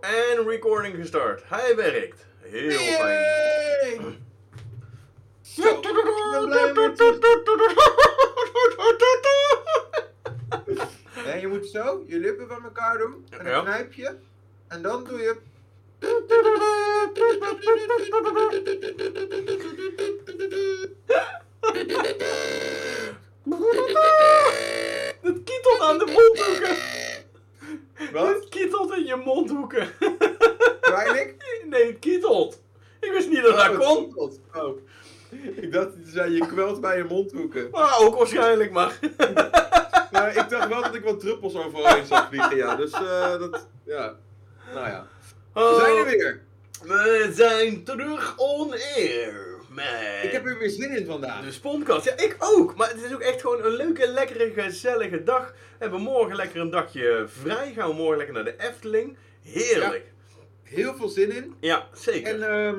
En recording gestart. Hij werkt. Heel fijn. Zo, ik ben blij Ja, je moet zo je lippen van elkaar doen. En dan Ja. knijp je. En dan doe je... Het kietelt aan de mondhoeken. Wat? Het kietelt in je mondhoeken. Pijnlijk? Nee, het kietelt. Ik wist niet dat dat Oh, kon. het Oh. Ik dacht, je zei, je kwelt bij je mondhoeken. Maar ook waarschijnlijk, maar. Maar ik dacht wel dat ik wat druppels overheen zag vliegen, ja. Dus, eh, dat... Ja. Nou ja. We zijn er weer. We zijn terug on air. Ik heb er weer zin in vandaag. de Sponkast. Ja, ik ook. Maar het is ook echt gewoon een leuke, lekkere, gezellige dag. We hebben morgen lekker een dagje vrij. Gaan we morgen lekker naar de Efteling. Heerlijk. Heel veel zin in. Ja, zeker. En ehm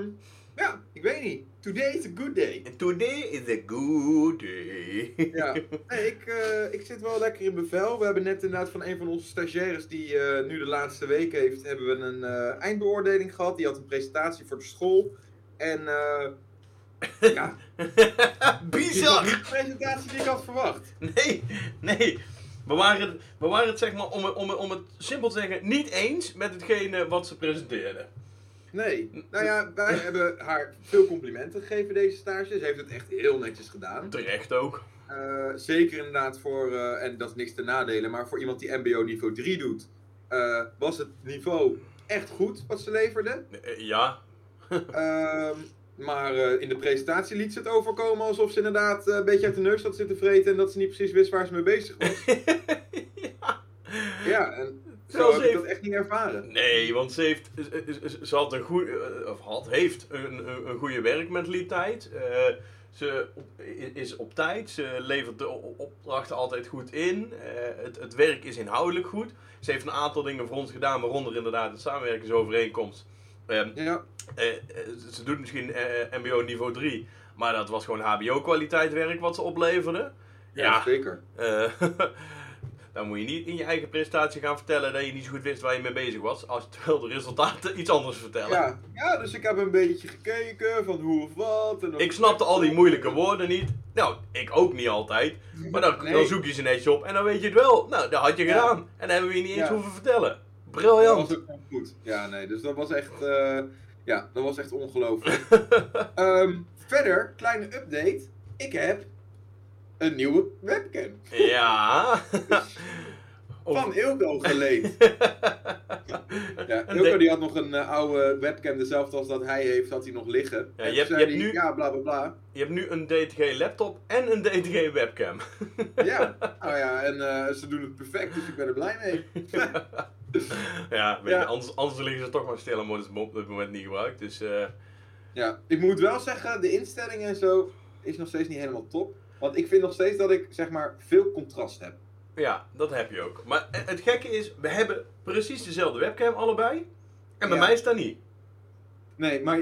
ja, ik weet niet. Today is a good day. And today is a good day. Ja, nee, ik, eh, ik zit wel lekker in bevel. We hebben net inderdaad van een van onze stagiaires die eh, nu de laatste week heeft, hebben we een eh, eindbeoordeling gehad. Die had een presentatie voor de school. En eh ja, Bizar. niet de presentatie die ik had verwacht. Nee, nee. We waren, we waren het, zeg maar, om, het- om, om het simpel te zeggen, niet eens met hetgene wat ze presenteerden. Nee, nou ja, wij hebben haar veel complimenten gegeven deze stage. Ze heeft het echt heel netjes gedaan. Terecht ook. Eh, zeker inderdaad voor, eh, en dat is niks te nadelen, maar voor iemand die MBO niveau 3 doet, eh, was het niveau echt goed wat ze leverde. Ja. Ehm, maar eh, in de presentatie liet ze het overkomen alsof ze inderdaad eh, een beetje uit de neus had zitten vreten en dat ze niet precies wist waar ze mee bezig was. ja. Ja, en zo heb ze ik dat heeft- echt niet ervaren. Nee, want ze heeft, ze- had een goede, of had, heeft een, een, goede werkmentaliteit. Eh, ze is op tijd, ze levert de opdrachten altijd goed in. Eh, het, het werk is inhoudelijk goed. Ze heeft een aantal dingen voor ons gedaan, waaronder inderdaad de samenwerkingsovereenkomst. Ehm, Ja, eh, eh, ze doet misschien eh, MBO niveau 3, maar dat was gewoon HBO-kwaliteit werk wat ze opleverde. ja, Ja, zeker. dan moet je niet in je eigen presentatie gaan vertellen dat je niet zo goed wist waar je mee bezig was, als terwijl de resultaten iets anders vertellen. Ja, ja, dus ik heb een beetje gekeken van hoe of wat. En Ik snapte al die moeilijke woorden niet. Nou, ik ook niet altijd. Maar dan, Nee. dan zoek je ze netjes op en dan weet je het wel. Nou, dat had je Ja. gedaan. En dan hebben we je niet eens Ja. hoeven vertellen. Dat Briljant. was ook gewoon goed. Ja, nee, dus dat was echt, eh, ja, dat was echt ongelooflijk. Ehm, verder, kleine update. Ik heb een nieuwe webcam Ja. Van Ilko geleend. Ja, Ilko die had nog een eh, oude webcam, dezelfde als dat hij heeft, had hij nog liggen. Ja, en je hebt- je nu- ja, bla bla bla. Je hebt nu een DTG laptop en een DTG webcam. Ja, nou ja, en eh, ze doen het perfect, dus ik ben er blij mee. ja, weet Ja. je, anders, anders liggen ze toch maar stil en worden ze op dit moment niet gebruikt. Dus eh, Ja, ik moet wel zeggen, de instellingen en zo is nog steeds niet helemaal top. Want ik vind nog steeds dat ik, zeg maar, veel contrast heb. Ja, dat heb je ook. Maar eh, het gekke is, we hebben precies dezelfde webcam allebei. En bij Ja. mij is dat niet. Nee, maar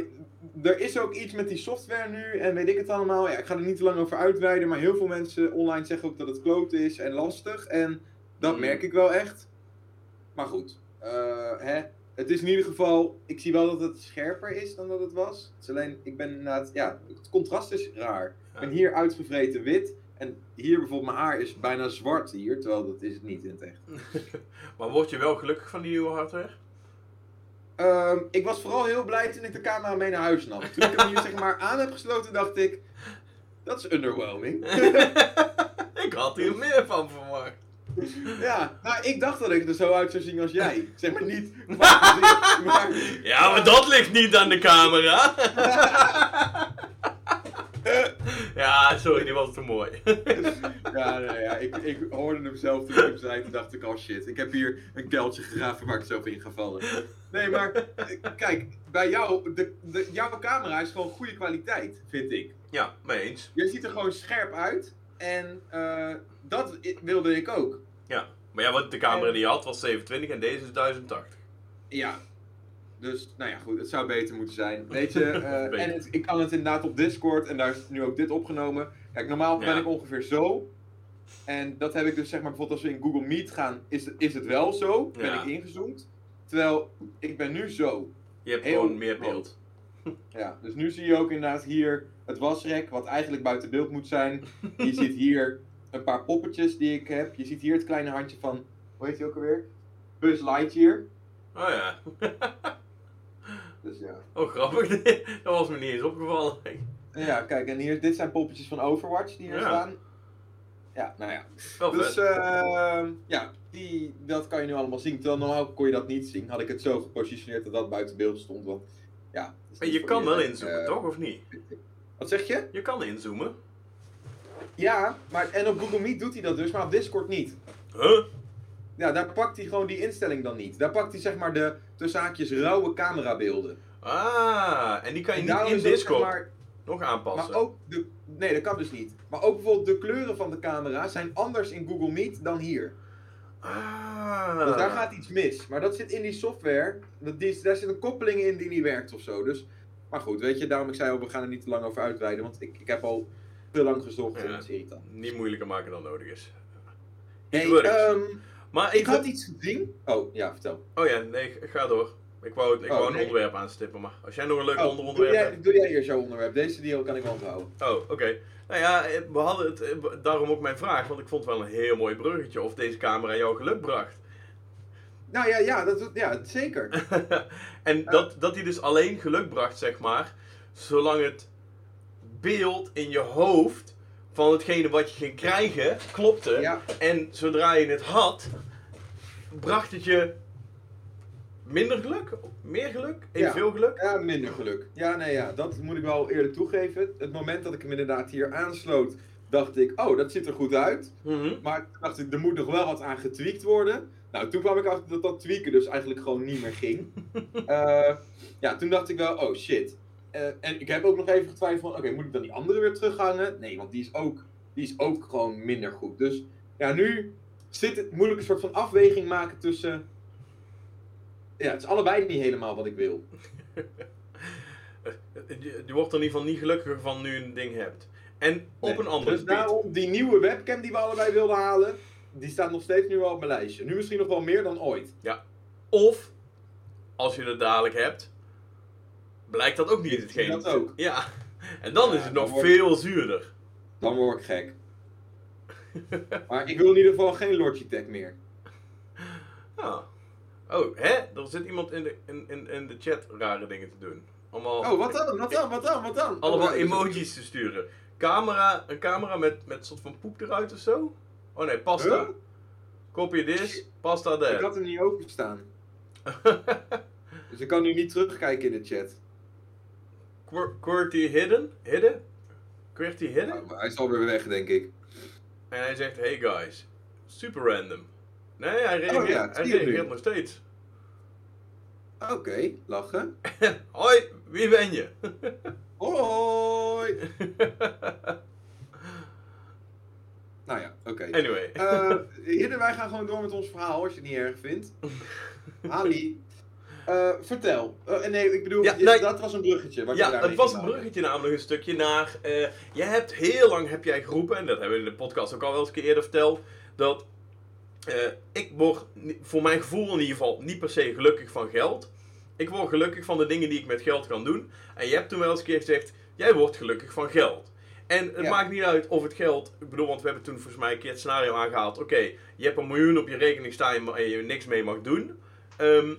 er is ook iets met die software nu en weet ik het allemaal. Ja, ik ga er niet te lang over uitweiden, maar heel veel mensen online zeggen ook dat het kloot is en lastig. En dat Mm. merk ik wel echt. Maar goed, eh, hè. het is in ieder geval, ik zie wel dat het scherper is dan dat het was. Het is alleen, ik ben inderdaad, ja, het contrast is raar. Ik ben hier uitgevreten wit en hier bijvoorbeeld mijn haar is bijna zwart hier, terwijl dat is het niet in het echt. maar word je wel gelukkig van die nieuwe hardware? Ehm, ik was vooral heel blij toen ik de camera mee naar huis nam. Toen ik hem hier zeg maar aan heb gesloten, dacht ik, dat is underwhelming. ik had hier meer van verwacht. ja, nou ik dacht dat ik er zo uit zou zien als jij. Zeg maar niet maar... Ja, maar dat ligt niet aan de camera. Ja, sorry, die was te mooi. Ja, nee, ja ik, ik hoorde hem zelf toen ik hem zei, toen dacht ik, oh shit, ik heb hier een kuiltje gegraven waar ik zelf in ga vallen. Nee, maar eh, kijk, bij jou, de, de, jouw camera is gewoon goede kwaliteit, vind ik. ja, mee eens. Je ziet er gewoon scherp uit en eh, dat wilde ik ook. Ja, maar ja, wat de camera die je had was 27 en deze is 1080. Ja. Dus, nou ja, goed, het zou beter moeten zijn. Weet je, eh, en het, ik kan het inderdaad op Discord en daar is nu ook dit opgenomen. Kijk, normaal ben ik ongeveer zo. En dat heb ik dus, zeg maar, bijvoorbeeld als we in Google Meet gaan, is, is het wel zo. Ben Ja. ik ingezoomd. Terwijl, ik ben nu zo. Je hebt Heel gewoon meer beeld. Ja, dus nu zie je ook inderdaad hier het wasrek, wat eigenlijk buiten beeld moet zijn. Je ziet hier een paar poppetjes die ik heb. Je ziet hier het kleine handje van, hoe heet die ook alweer? Buzz Lightyear. Oh ja. Dus ja. Oh, grappig. Dat was me niet eens opgevallen. Ja, kijk, en hier, dit zijn poppetjes van Overwatch die hier Ja. staan. Ja, nou ja. Wel Dus ehm, ja, die, dat kan je nu allemaal zien. Terwijl normaal kon je dat niet zien. Had ik het zo gepositioneerd dat dat buiten beeld stond. Want, ja, je kan wel inzoomen, eh, toch? Of niet? Wat zeg je? Je kan inzoomen. Ja, maar en op Google Meet doet hij dat dus, maar op Discord niet. Huh? Ja, daar pakt hij gewoon die instelling dan niet. Daar pakt hij zeg maar de tussen haakjes rauwe camerabeelden. Ah, en die kan je En niet in zeg Discord maar, nog aanpassen. maar ook de, nee, dat kan dus niet. Maar ook bijvoorbeeld de kleuren van de camera zijn anders in Google Meet dan hier. Ah. Dus daar gaat iets mis. Maar dat zit in die software. Dat die, daar zit een koppeling in die niet werkt of zo. Dus, maar goed, weet je, daarom ik zei al, we gaan er niet te lang over uitweiden. Want ik, ik heb al te lang gezocht en dat is irritant. Niet moeilijker maken dan nodig is. Hey, works. Maar ik ik had iets gezien. Oh, ja, vertel. Oh ja, nee, ga door. Ik wou, ik Oh, wou een nee. onderwerp aanstippen, maar als jij nog een leuk Oh, onder doe, onderwerp jij, hebt. doe jij eerst jouw onderwerp. Deze deal kan ik wel onthouden. Oh, oké. Nou ja, eh, we hadden het, eh, daarom ook mijn vraag, want ik vond het wel een heel mooi bruggetje of deze camera jou geluk bracht. Nou ja, ja, dat, ja zeker. en dat, dat hij dus alleen geluk bracht, zeg maar, zolang het beeld in je hoofd van hetgene wat je ging krijgen klopte. Ja, En zodra je het had, bracht het je minder geluk? Meer geluk? Evenveel geluk? ja, minder geluk. Ja, nee, ja, dat moet ik wel eerlijk toegeven. Het moment dat ik hem inderdaad hier aansloot, dacht ik, oh, dat ziet er goed uit. Mhm. Maar toen dacht ik, er moet nog wel wat aan getweakt worden. Nou, toen kwam ik achter dat dat tweaken dus eigenlijk gewoon niet meer ging. Eh, ja, toen dacht ik wel, oh shit. Eh, en ik heb ook nog even getwijfeld van, oké, moet ik dan die andere weer terughangen? Nee, want die is ook, die is ook gewoon minder goed. Dus ja, nu zit het moeilijk een soort van afweging maken tussen... Ja, het is allebei niet helemaal wat ik wil. Je, wordt er in ieder geval niet gelukkiger van nu je een ding hebt. En op Nee. een andere Dus daarom, die nieuwe webcam die we allebei wilden halen, die staat nog steeds nu wel op mijn lijstje. Nu misschien nog wel meer dan ooit. Of, als je het dadelijk hebt, blijkt dat ook niet hetgeen. Dat ook. Ja. En dan Ja, is het dan nog veel zuurder. Dan word ik gek. maar ik wil in ieder geval geen Logitech meer. Ah. Oh, hè? Er zit iemand in de, in, in, in de chat rare dingen te doen. Allemaal, Oh, wat dan? Wat dan? Wat dan? Wat dan? allemaal Oh, ja, dus- emojis te sturen. Camera, een camera met, met een soort van poep eruit of zo? Oh nee, pasta. Huh? Copy this, pasta Ik there. had hem niet openstaan. Dus ik kan nu niet terugkijken in de chat. QWERTY hidden? Hidden? QWERTY hidden? Hij is alweer weg, denk ik. En hij zegt, hey guys, super random. Nee, hij reageert, Oh ja, hij reageert nog steeds. Oké, lachen. Hoi, wie ben je? Hoi! Nou ja, oké. anyway. Eh, Hidden, wij gaan gewoon door met ons verhaal, als je het niet erg vindt. Ali, eh, vertel. Eh, nee, ik bedoel, Ja, nee. dat was een bruggetje. Wat ja, het was een bruggetje namelijk een stukje naar... eh jij hebt heel lang, heb jij geroepen, en dat hebben we in de podcast ook al wel eens een keer eerder verteld, dat ik word, voor mijn gevoel in ieder geval, niet per se gelukkig van geld. Ik word gelukkig van de dingen die ik met geld kan doen. En je hebt toen wel eens een keer gezegd, jij wordt gelukkig van geld. En het Ja. maakt niet uit of het geld, ik bedoel, want we hebben toen volgens mij een keer het scenario aangehaald. Oké, je hebt een miljoen op je rekening staan en je niks mee mag doen. Ehm,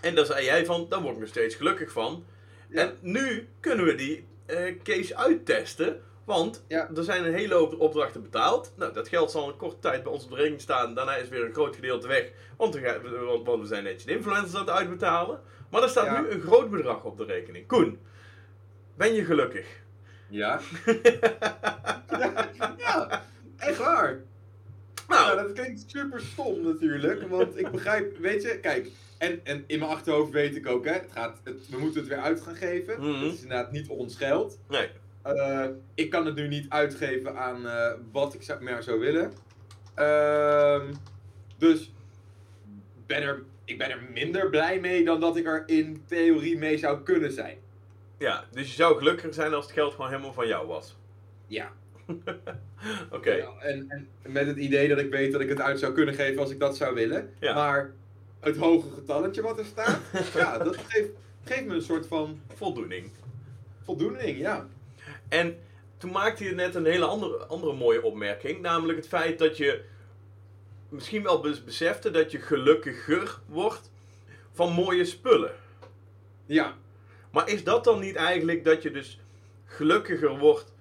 en daar zei jij van, daar word ik nog steeds gelukkig van. Ja. En nu kunnen we die eh, case uittesten. Want Ja. er zijn een hele hoop opdrachten betaald. Nou, dat geld zal een korte tijd bij ons op de rekening staan. Daarna is weer een groot gedeelte weg. Want we, want, want we zijn netjes de influencers aan het uitbetalen. Maar er staat Ja. nu een groot bedrag op de rekening. Koen, ben je gelukkig? Ja. ja, ja, echt waar. Nou, Ja, dat klinkt super stom natuurlijk, want ik begrijp, weet je, kijk, en, en in mijn achterhoofd weet ik ook, hè, het gaat, het, we moeten het weer uit gaan geven. Mhm. Het is inderdaad niet ons geld. nee. Eh, ik kan het nu niet uitgeven aan eh, wat ik zou, meer zou willen. Ehm, dus ben er, ik ben er minder blij mee dan dat ik er in theorie mee zou kunnen zijn. Ja, dus je zou gelukkiger zijn als het geld gewoon helemaal van jou was. Ja. Oké. Ja, en, en met het idee dat ik weet dat ik het uit zou kunnen geven als ik dat zou willen. Ja. Maar het hoge getalletje wat er staat. ja, dat geeft, geeft me een soort van Voldoening. voldoening, ja. En toen maakte je net een hele andere, andere mooie opmerking. Namelijk het feit dat je misschien wel bes- besefte dat je gelukkiger wordt van mooie spullen. Ja, Maar is dat dan niet eigenlijk dat je dus gelukkiger wordt,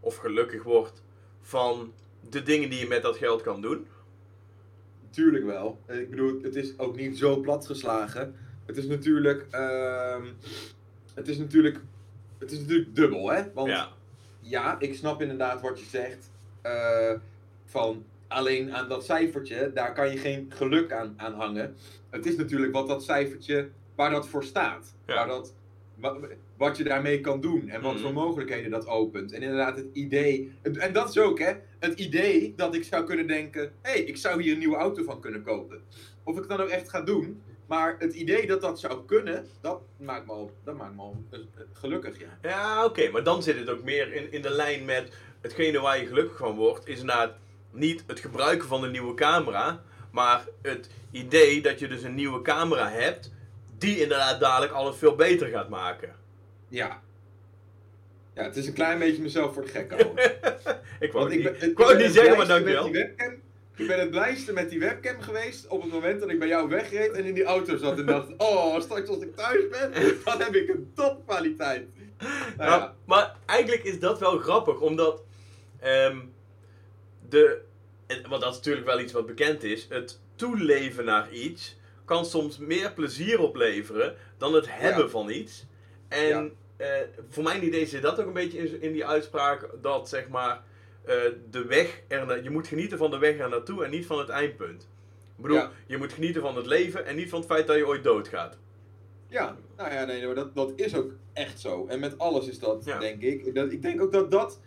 of gelukkig wordt, van de dingen die je met dat geld kan doen? Tuurlijk wel. En Ik bedoel, het is ook niet zo platgeslagen. Het is natuurlijk, ehm, het is natuurlijk, het is natuurlijk dubbel, hè? Want ja, Ja. ik snap inderdaad wat je zegt. eh, van alleen aan dat cijfertje, daar kan je geen geluk aan, aan hangen. Het is natuurlijk wat dat cijfertje, waar dat voor staat. Ja. Waar dat, wat, wat je daarmee kan doen en wat Mhm. voor mogelijkheden dat opent. En inderdaad het idee, en, dat is ook hè, het idee dat ik zou kunnen denken, hé, hey, ik zou hier een nieuwe auto van kunnen kopen. Of ik het dan ook echt ga doen, maar het idee dat dat zou kunnen, dat maakt me al, dat maakt me al eh, gelukkig, ja. Ja, oké, maar dan zit het ook meer in, in de lijn met hetgene waar je gelukkig van wordt, is inderdaad niet het gebruiken van de nieuwe camera, maar het idee dat je dus een nieuwe camera hebt, die inderdaad dadelijk alles veel beter gaat maken. Ja. Ja, het is een klein beetje mezelf voor de gek houden. Ik wou het ik ben, niet, ik wou niet zeggen, maar dankjewel. Ik ben het blijste met die webcam geweest op het moment dat ik bij jou wegreed en in die auto zat en dacht, oh, straks als ik thuis ben, dan heb ik een topkwaliteit. Nou Nou, ja, maar eigenlijk is dat wel grappig, omdat ehm, de, want dat is natuurlijk wel iets wat bekend is, het toeleven naar iets kan soms meer plezier opleveren dan het hebben Ja. van iets. En eh, voor mijn idee zit dat ook een beetje in, in die uitspraak dat zeg maar eh, de weg er je moet genieten van de weg er naartoe en niet van het eindpunt. Ik bedoel, Ja. je moet genieten van het leven en niet van het feit dat je ooit doodgaat. ja, nou ja, nee, maar dat, dat is ook echt zo. En met alles is dat, Ja. denk ik. Dat, ik denk ook dat dat,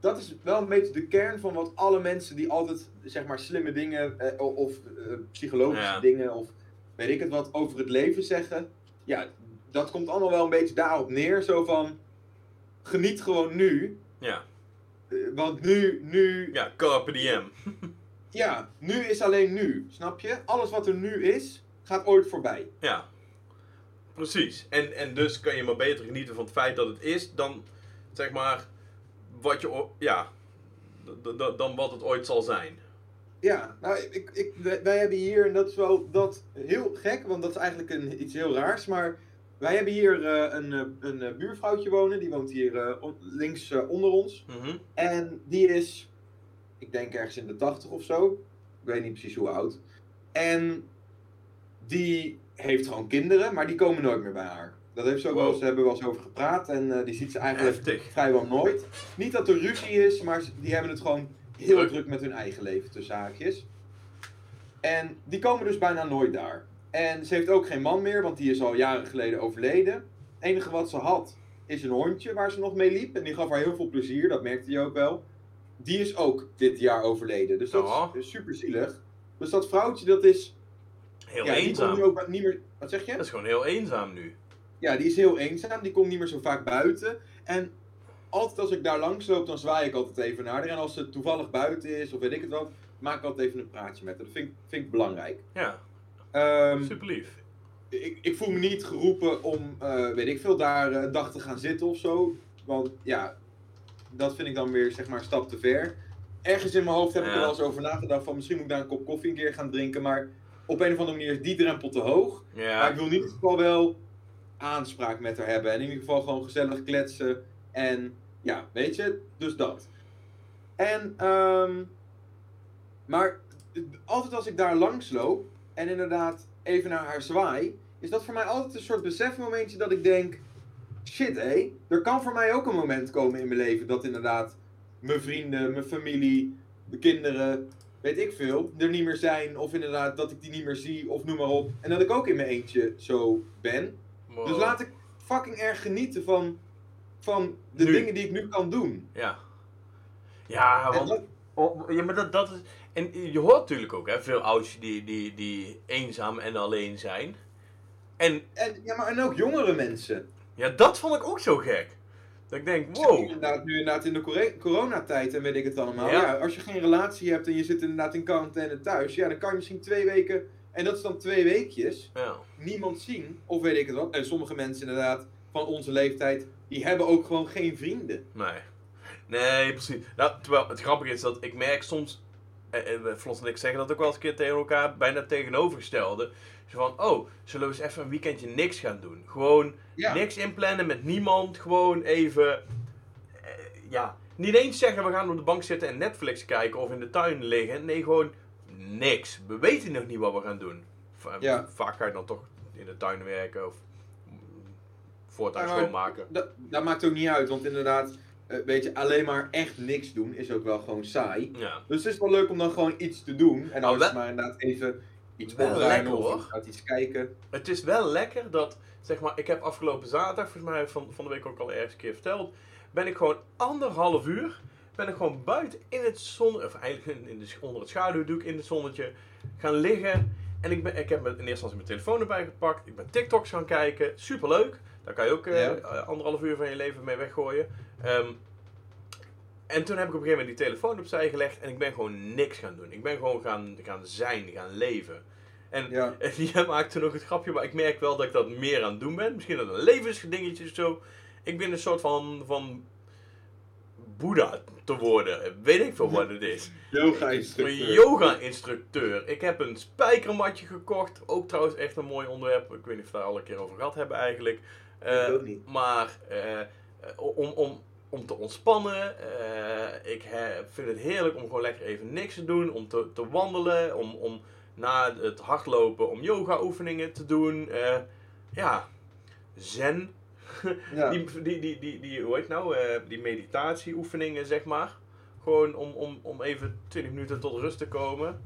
dat is wel een beetje de kern van wat alle mensen die altijd, zeg maar, slimme dingen eh, of eh, psychologische Ja. dingen of weet ik het wat over het leven zeggen. Ja, dat komt allemaal wel een beetje daarop neer. Zo van, geniet gewoon nu. Ja, Eh, Want nu, nu, ja carpe diem. ja, nu is alleen nu. Snap je? Alles wat er nu is, gaat ooit voorbij. Ja, precies. En, en dus kan je maar beter genieten van het feit dat het is dan, zeg maar, wat je, ja, dan wat het ooit zal zijn. Ja, nou, ik, ik, wij, hebben hier, en dat is wel dat heel gek, want dat is eigenlijk een, iets heel raars, maar wij hebben hier eh, een, eh, een eh, buurvrouwtje wonen, die woont hier links onder ons. Mhm. En die is, ik denk ergens in de 80 of zo, ik weet niet precies hoe oud. En die heeft gewoon kinderen, maar die komen nooit meer bij haar. Dat heeft ze ook wel eens, Wow. hebben we wel eens over gepraat en die ziet ze eigenlijk Heftig. vrijwel nooit. Niet dat er ruzie is, maar die hebben het gewoon heel Druk. druk, met hun eigen leven, tussen haakjes. En die komen dus bijna nooit daar. En ze heeft ook geen man meer, want die is al jaren geleden overleden. Het enige wat ze had, is een hondje waar ze nog mee liep. En die gaf haar heel veel plezier, dat merkte je ook wel. Die is ook dit jaar overleden, dus dat Oh. is super zielig. Dus dat vrouwtje, dat is... Heel ja, die eenzaam. nu ook niet meer... Wat zeg je? Dat is gewoon heel eenzaam nu. Ja, die is heel eenzaam. Die komt niet meer zo vaak buiten. En altijd als ik daar langs loop, dan zwaai ik altijd even naar haar. En als ze toevallig buiten is, of weet ik het wat, maak ik altijd even een praatje met haar. Dat vind ik, vind ik belangrijk. Ja, Ehm, super lief. ik, ik voel me niet geroepen om, eh, weet ik veel, daar eh, een dag te gaan zitten of zo. Want ja, dat vind ik dan weer, zeg maar, een stap te ver. Ergens in mijn hoofd heb ik er wel eens over nagedacht van misschien moet ik daar een kop koffie een keer gaan drinken. Maar op een of andere manier is die drempel te hoog. Maar ik wil in ieder geval wel aanspraak met haar hebben. En in ieder geval gewoon gezellig kletsen. En ja, weet je, dus dat. En, ehm maar altijd als ik daar langs loop en inderdaad even naar haar zwaai, is dat voor mij altijd een soort besefmomentje dat ik denk: shit hé, er kan voor mij ook een moment komen in mijn leven dat inderdaad mijn vrienden, mijn familie, de kinderen, weet ik veel, er niet meer zijn. Of inderdaad dat ik die niet meer zie, of noem maar op. En dat ik ook in mijn eentje zo ben. Wow. Dus laat ik fucking erg genieten van, van de Nu. dingen die ik nu kan doen. Ja. Ja, want... dat- Oh, ja, maar dat, dat is... En je hoort natuurlijk ook, hè, veel ouders die, die, die eenzaam en alleen zijn. En en, ja, maar en ook jongere mensen. ja, dat vond ik ook zo gek. Dat ik denk, wow. inderdaad, nu inderdaad in de coronatijd en weet ik het allemaal. Ja. Ja. als je geen relatie hebt en je zit inderdaad in quarantaine thuis, ja, dan kan je misschien twee weken En dat is dan twee weekjes. Ja. Niemand zien, of weet ik het wat. En sommige mensen inderdaad van onze leeftijd, die hebben ook gewoon geen vrienden. Nee. Nee, precies. Nou, terwijl het grappige is dat ik merk soms, eh, eh, Flos en ik zeggen dat ook wel eens een keer tegen elkaar, bijna tegenovergestelde. Zo van, oh, zullen we eens even een weekendje niks gaan doen? Gewoon Ja. niks inplannen met niemand, gewoon even, eh, ja, niet eens zeggen we gaan op de bank zitten en Netflix kijken of in de tuin liggen. Nee, gewoon niks. We weten nog niet wat we gaan doen. Ja. Vaak ga je dan toch in de tuin werken of voortuin Ja, schoonmaken. Dat, dat maakt ook niet uit, want inderdaad, eh, weet je, alleen maar echt niks doen is ook wel gewoon saai. Ja. Dus het is wel leuk om dan gewoon iets te doen. En dan is het maar inderdaad even iets opruimen of uit iets kijken. Het is wel lekker dat, zeg maar, ik heb afgelopen zaterdag, volgens mij van, van de week ook al ergens een keer verteld, ben ik gewoon anderhalf uur, ben ik gewoon buiten in het zon, of eigenlijk in, de, onder het schaduwdoek in het zonnetje, gaan liggen. En ik, ben, ik heb in eerste instantie mijn telefoon erbij gepakt, ik ben TikToks gaan kijken, superleuk. Daar kan je ook eh, Ja. eh, anderhalf uur van je leven mee weggooien. Ehm, en toen heb ik op een gegeven moment die telefoon opzij gelegd en ik ben gewoon niks gaan doen. Ik ben gewoon gaan, gaan zijn, gaan leven. En Ja. en jij maakte nog het grapje, maar ik merk wel dat ik dat meer aan het doen ben. Misschien dat een levensdingetje of zo. Ik ben een soort van, van Boeddha te worden. Weet ik veel wat het is. Yoga Een instructeur. yoga-instructeur. Ik heb een spijkermatje gekocht. Ook trouwens echt een mooi onderwerp. Ik weet niet of we daar al een keer over gehad hebben eigenlijk. Eh, Ik ook niet. Maar eh, eh, om, om, om te ontspannen. ik he- vind het heerlijk om gewoon lekker even niks te doen. Om te, te wandelen. Om, om na het hardlopen om yoga oefeningen te doen. Ja, zen. Ja. Die, die, die, die, die, hoe heet nou? die meditatieoefeningen, zeg maar. Gewoon om, om, om even 20 minuten tot rust te komen.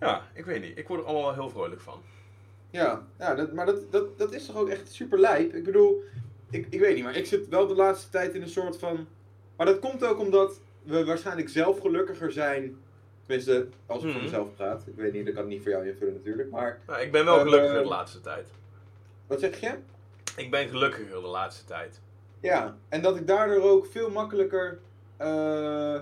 Ja, ik weet niet. Ik word er allemaal wel heel vrolijk van. Ja, ja dat, maar dat, dat, dat is toch ook echt super lijp. Ik bedoel, ik, ik weet niet, maar ik zit wel de laatste tijd in een soort van... Maar dat komt ook omdat we waarschijnlijk zelf gelukkiger zijn. Tenminste, als ik voor Mhm. mezelf praat. Ik weet niet, dat kan ik niet voor jou invullen natuurlijk. Maar, Nou, ik ben wel Eh, gelukkiger de laatste tijd. wat zeg je? Ik ben gelukkiger de laatste tijd. Ja, en dat ik daardoor ook veel makkelijker eh,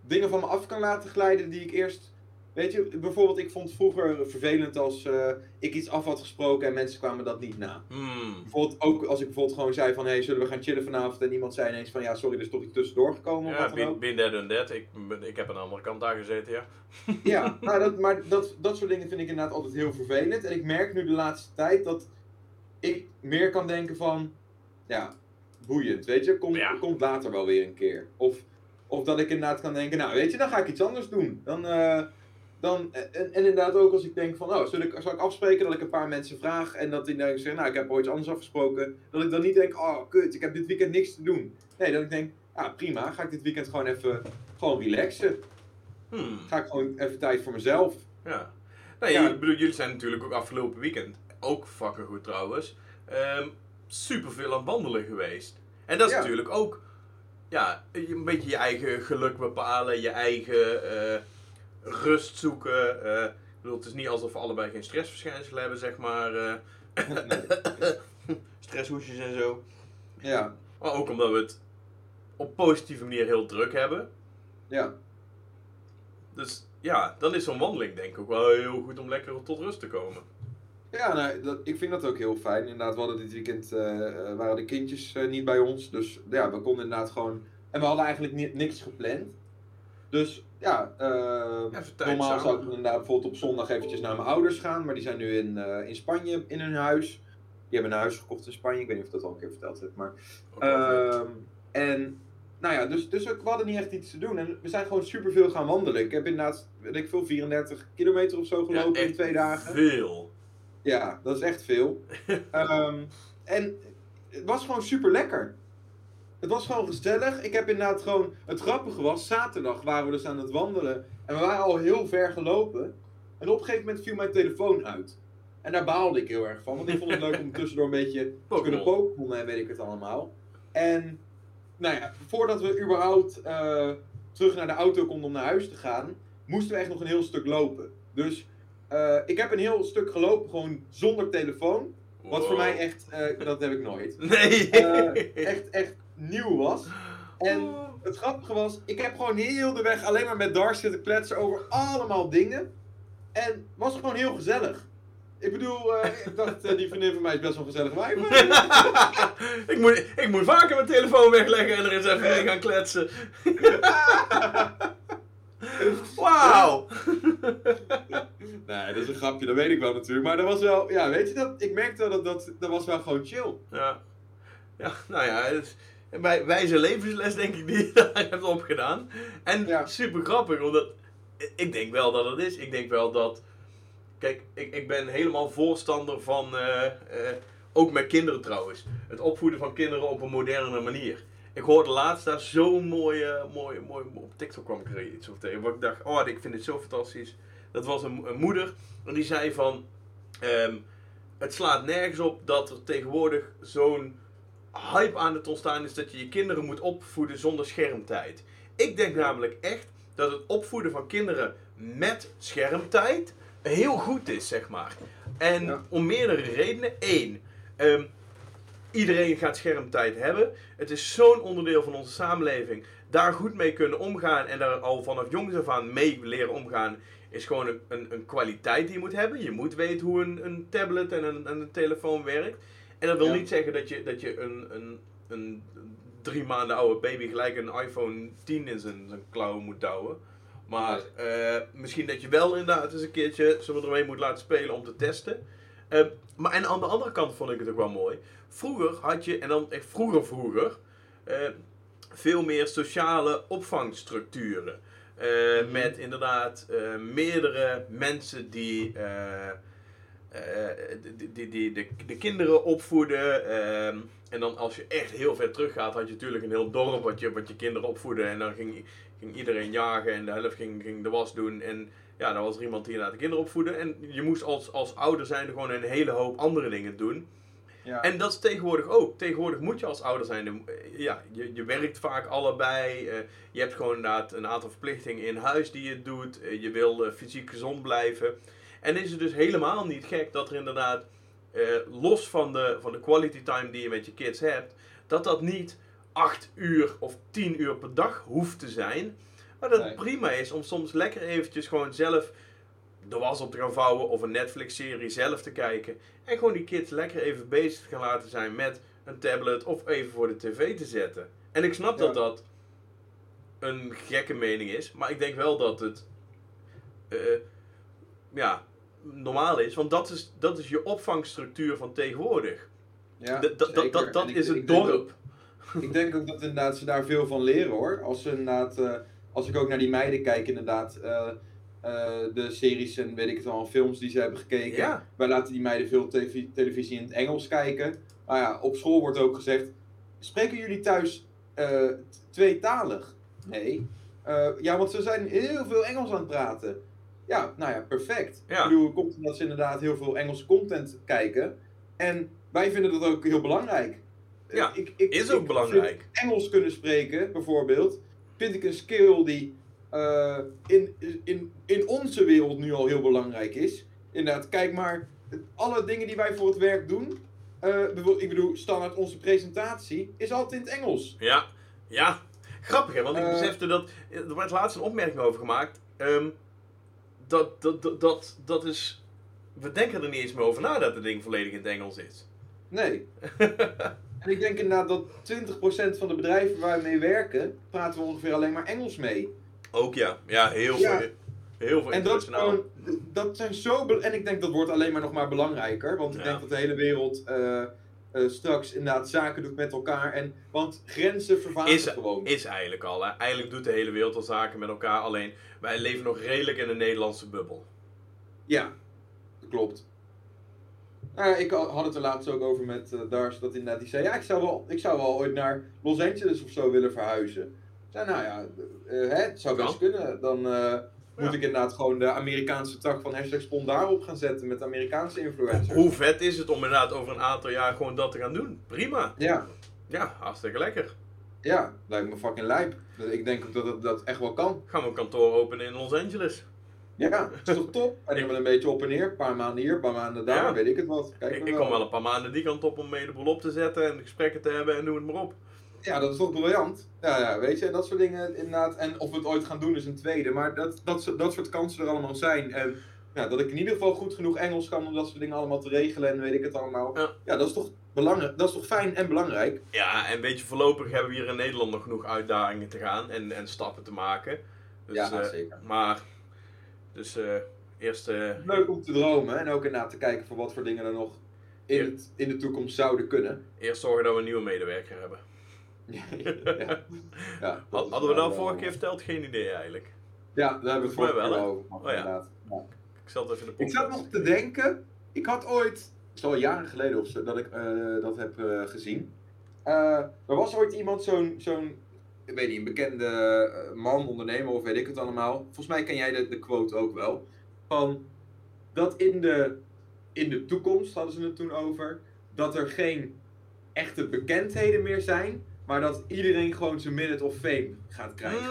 dingen van me af kan laten glijden die ik eerst... Weet je, bijvoorbeeld ik vond het vroeger vervelend als eh, ik iets af had gesproken en mensen kwamen dat niet na. Hmm. Bijvoorbeeld ook als ik bijvoorbeeld gewoon zei van, hey, zullen we gaan chillen vanavond? En iemand zei ineens van, ja, sorry, er is toch iets tussendoor gekomen of Ja, wat dan bin, ook. bin that and that. Ik, ik heb aan de andere kant daar gezeten, ja. Ja, nou, dat, maar dat, dat soort dingen vind ik inderdaad altijd heel vervelend. En ik merk nu de laatste tijd dat ik meer kan denken van, ja, boeiend, weet je, komt, Ja. komt later wel weer een keer. Of, of dat ik inderdaad kan denken, nou, weet je, dan ga ik iets anders doen. Dan, eh, dan, en, en inderdaad ook als ik denk van, oh, zal ik, zal ik afspreken dat ik een paar mensen vraag en dat die dan zeggen, nou, ik heb ooit iets anders afgesproken. Dat ik dan niet denk, oh, kut, ik heb dit weekend niks te doen. Nee, dat ik denk, ah, prima, ga ik dit weekend gewoon even, gewoon relaxen. Hmm. Ga ik gewoon even tijd voor mezelf. Ja. Nee, Ja. ik bedoel, jullie zijn natuurlijk ook afgelopen weekend, ook fucking goed trouwens, ehm super veel aan het wandelen geweest. En dat is Ja. natuurlijk ook, ja, een beetje je eigen geluk bepalen, je eigen eh, rust zoeken. ik bedoel, het is niet alsof we allebei geen stressverschijnselen hebben, zeg maar. eh stresshoesjes en zo. Ja, Maar ook omdat we het op positieve manier heel druk hebben. ja. Dus ja, dan is zo'n wandeling denk ik ook wel heel goed om lekker tot rust te komen. Ja, nou, dat, ik vind dat ook heel fijn. Inderdaad, we hadden dit weekend, eh, waren de kindjes niet bij ons. Dus ja, we konden inderdaad gewoon... En we hadden eigenlijk ni- niks gepland. Dus ja, eh, normaal zou ik inderdaad bijvoorbeeld op zondag eventjes naar mijn ouders gaan. Maar die zijn nu in, eh, in Spanje in hun huis. Die hebben een huis gekocht in Spanje. Ik weet niet of ik dat al een keer verteld heb. Maar. Ehm, en nou ja, dus, dus we hadden niet echt iets te doen. En we zijn gewoon superveel gaan wandelen. Ik heb inderdaad, weet ik veel, 34 kilometer of zo gelopen Ja, in twee dagen. Veel. Ja, dat is echt veel. Ehm, en het was gewoon super lekker. Het was gewoon gezellig. Ik heb inderdaad gewoon. Het grappige was, zaterdag waren we dus aan het wandelen. En we waren al heel ver gelopen. En op een gegeven moment viel mijn telefoon uit. En daar baalde ik heel erg van. Want ik vond het leuk om tussendoor een beetje te kunnen Pokémon. En weet ik het allemaal. En nou ja, voordat we überhaupt eh, terug naar de auto konden om naar huis te gaan, moesten we echt nog een heel stuk lopen. Dus eh, ik heb een heel stuk gelopen gewoon zonder telefoon. Wat voor mij echt, eh, dat heb ik nooit, Nee. echt, echt nieuw was. En Oh. het grappige was, ik heb gewoon heel de weg alleen maar met Dark zitten kletsen over allemaal dingen. En was gewoon heel gezellig. Ik bedoel, eh, ik dacht, eh, die vriendin van mij is best wel gezellig wijf. ik, moet, ik moet vaker mijn telefoon wegleggen en er eens even mee gaan kletsen. Wauw! nee, dat is een grapje, dat weet ik wel natuurlijk. Maar dat was wel, ja, weet je dat? Ik merkte wel dat dat, dat was wel gewoon chill. Ja, ja nou ja, het wij- wijze levensles denk ik die je daar hebt opgedaan. En Ja. super grappig, omdat ik denk wel dat het is. Ik denk wel dat, kijk, ik, ik ben helemaal voorstander van, eh, eh, ook met kinderen trouwens, het opvoeden van kinderen op een moderne manier. Ik hoorde laatst daar zo'n mooie, mooie, mooie, op TikTok kwam ik er iets over tegen, waar ik dacht, oh, ik vind dit zo fantastisch. Dat was een, een moeder en die zei van, ehm, het slaat nergens op dat er tegenwoordig zo'n hype aan het ontstaan is dat je je kinderen moet opvoeden zonder schermtijd. Ik denk namelijk echt dat het opvoeden van kinderen met schermtijd heel goed is, zeg maar. En Ja. om meerdere redenen. Eén, ehm, iedereen gaat schermtijd hebben. Het is zo'n onderdeel van onze samenleving. Daar goed mee kunnen omgaan en daar al vanaf jongs af aan mee leren omgaan, is gewoon een, een, een kwaliteit die je moet hebben. Je moet weten hoe een, een tablet en een, en een telefoon werkt. En dat wil Ja. niet zeggen dat je, dat je een, een, een drie maanden oude baby gelijk een iPhone 10 in zijn, zijn klauwen moet douwen. Maar eh, misschien dat je wel inderdaad eens een keertje ze ermee moet laten spelen om te testen. Eh, maar en aan de andere kant vond ik het ook wel mooi. Vroeger had je, en dan echt vroeger vroeger, eh, veel meer sociale opvangstructuren. Mhm. Met inderdaad meerdere mensen die, die, die, die de, de kinderen opvoeden. ehm, en dan als je echt heel ver terug gaat, had je natuurlijk een heel dorp wat je, wat je kinderen opvoedde. En dan ging, ging iedereen jagen en de helft ging, ging de was doen. En ja, dan was er iemand die inderdaad de kinderen opvoedde. En je moest als, als ouder zijn gewoon een hele hoop andere dingen doen. Ja. En dat is tegenwoordig ook. Tegenwoordig moet je als ouder zijn. eh, Ja, je, je werkt vaak allebei. eh, je hebt gewoon inderdaad een aantal verplichtingen in huis die je doet. eh, je wil eh, fysiek gezond blijven. En is het dus helemaal niet gek dat er inderdaad, eh, los van de, van de quality time die je met je kids hebt, dat dat niet 8 uur of 10 uur per dag hoeft te zijn. Maar dat het Nee. prima is om soms lekker eventjes gewoon zelf de was op te gaan vouwen of een Netflix-serie zelf te kijken. En gewoon die kids lekker even bezig te gaan laten zijn met een tablet of even voor de tv te zetten. En ik snap dat Ja. dat een gekke mening is, maar ik denk wel dat het eh, ja, normaal is. Want dat is, dat is je opvangstructuur van tegenwoordig. ja, dat- dat dat, is het dorp. ik denk ook dat inderdaad ze daar veel van leren hoor. Als ze inderdaad, eh, als ik ook naar die meiden kijk inderdaad, eh, eh, de series en weet ik het al, films die ze hebben gekeken. Ja. Wij laten die meiden veel televi- televisie in het Engels kijken. Maar ja, op school wordt ook gezegd, spreken jullie thuis tweetalig? Nee. Ja, want ze zijn heel veel Engels aan het praten. Ja, nou ja, perfect. Ja. Ik bedoel, komt omdat ze inderdaad heel veel Engelse content kijken. En wij vinden dat ook heel belangrijk. Ja, Eh, ik, ik, Is ook ik belangrijk. Engels kunnen spreken, bijvoorbeeld, vind ik een skill die eh, in, in, in onze wereld nu al heel belangrijk is. Inderdaad, kijk maar, alle dingen die wij voor het werk doen, bijvoorbeeld, ik bedoel, standaard onze presentatie, is altijd in het Engels. Ja, ja. Grappig hè, want ik besefte dat. Er werd laatst een opmerking over gemaakt. ehm, dat, dat, dat, dat, dat is. We denken er niet eens meer over na dat het ding volledig in het Engels is. Nee. en ik denk inderdaad dat 20% van de bedrijven waar we mee werken, praten we ongeveer alleen maar Engels mee. Ook ja, ja, heel Ja. veel. Heel veel En dat, gewoon, zijn zo. En ik denk dat wordt alleen maar nog maar belangrijker. Want ik Ja. denk dat de hele wereld eh, eh, straks inderdaad zaken doet met elkaar. En, want grenzen vervagen Is, gewoon. is eigenlijk al. Hè. Eigenlijk doet de hele wereld al zaken met elkaar. Alleen wij leven nog redelijk in een Nederlandse bubbel. Ja, dat klopt. Nou ja, ik had het er laatst ook over met eh Dars. Dat inderdaad die zei: Ja, ik zou, wel, ik zou wel ooit naar Los Angeles of zo willen verhuizen. Ik zei: Nou ja, eh, hè, het zou best kunnen. Dan moet ik inderdaad gewoon de Amerikaanse tak van hashtag Spon daarop gaan zetten met Amerikaanse influencers. Hoe vet is het om inderdaad over een aantal jaar gewoon dat te gaan doen? Prima. Ja, Ja, hartstikke lekker. Ja, lijkt me fucking lijp. Ik denk ook dat het dat echt wel kan. Gaan we een kantoor openen in Los Angeles? Ja, is toch top? En dan wel een beetje op en neer. Een paar maanden hier, een paar maanden daar, Ja. weet ik het wat. Kijk Ik, ik kom wel een paar maanden die kant op om mee de boel op te zetten en gesprekken te hebben en noem het maar op. Ja, dat is toch briljant. Ja, ja, weet je, dat soort dingen inderdaad. En of we het ooit gaan doen is een tweede. Maar dat, dat, dat soort kansen er allemaal zijn. En ja, dat ik in ieder geval goed genoeg Engels kan om dat soort dingen allemaal te regelen en weet ik het allemaal. Ja. Ja, dat, is toch belangrijk, dat is toch fijn en belangrijk? Ja, en weet je, voorlopig hebben we hier in Nederland nog genoeg uitdagingen te gaan en, en stappen te maken. Dus, ja, eh, zeker. Maar, dus eh, eerst... eh, Leuk om te dromen en ook inderdaad te kijken voor wat voor dingen er nog in, het, in de toekomst zouden kunnen. eerst zorgen dat we een nieuwe medewerker hebben. Ja. Ja, dat is Hadden we dat vorige eh, keer verteld? Geen idee eigenlijk. Ja, daar hebben we het wel, over gehad, Oh, ja. inderdaad. Ja. Ik zal het even in de Ik zat nog te denken, ik had ooit, het is al jaren geleden of zo, dat ik eh, dat heb eh, gezien. Eh, er was ooit iemand, zo'n, zo'n ik weet niet, een bekende man, ondernemer of weet ik het allemaal. Volgens mij ken jij de, de quote ook wel. Van dat in de, in de toekomst, hadden ze het toen over, dat er geen echte bekendheden meer zijn, maar dat iedereen gewoon zijn minute of fame gaat krijgen.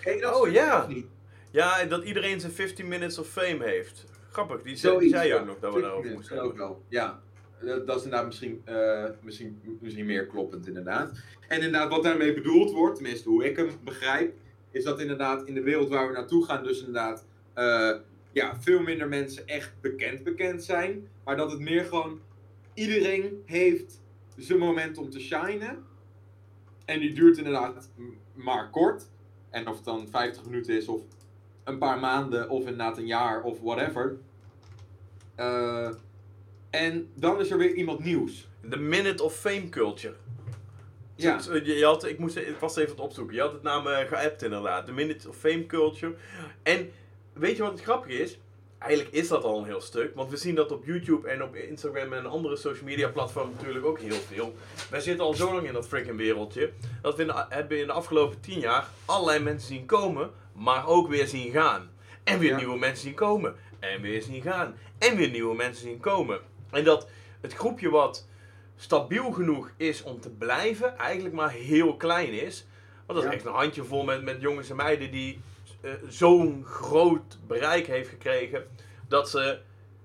Ken je dat Oh, ja. niet? Ja, en dat iedereen zijn 15 minutes of fame heeft. Grappig, die, zei- die Zoiets, zei je ja. ook nog dat we daarover moesten ook hebben. wel. Ja, dat, dat is inderdaad misschien, eh, misschien, misschien meer kloppend inderdaad. En inderdaad, wat daarmee bedoeld wordt, tenminste hoe ik hem begrijp, is dat inderdaad in de wereld waar we naartoe gaan, dus inderdaad eh, ja, veel minder mensen echt bekend bekend zijn. Maar dat het meer gewoon, iedereen heeft zijn moment om te shinen. En die duurt inderdaad maar kort. En of het dan 50 minuten is of een paar maanden of inderdaad een jaar of whatever. Eh, en dan is er weer iemand nieuws. De minute of fame culture. Ja, Zo- Je, had, ik, moest, ik was even het opzoeken. Je had het naam eh, geappt inderdaad. De minute of fame culture. En weet je wat het grappige is? Eigenlijk is dat al een heel stuk. Want we zien dat op YouTube en op Instagram en andere social media platformen natuurlijk ook heel veel. Wij zitten al zo lang in dat freaking wereldje. Dat we in de, hebben in de afgelopen tien jaar allerlei mensen zien komen. Maar ook weer zien gaan. En weer Ja. nieuwe mensen zien komen. En weer zien gaan. En weer nieuwe mensen zien komen. En dat het groepje wat stabiel genoeg is om te blijven, eigenlijk maar heel klein is. Want dat is Ja. echt een handjevol met, met jongens en meiden die eh, zo'n groot bereik heeft gekregen. Dat ze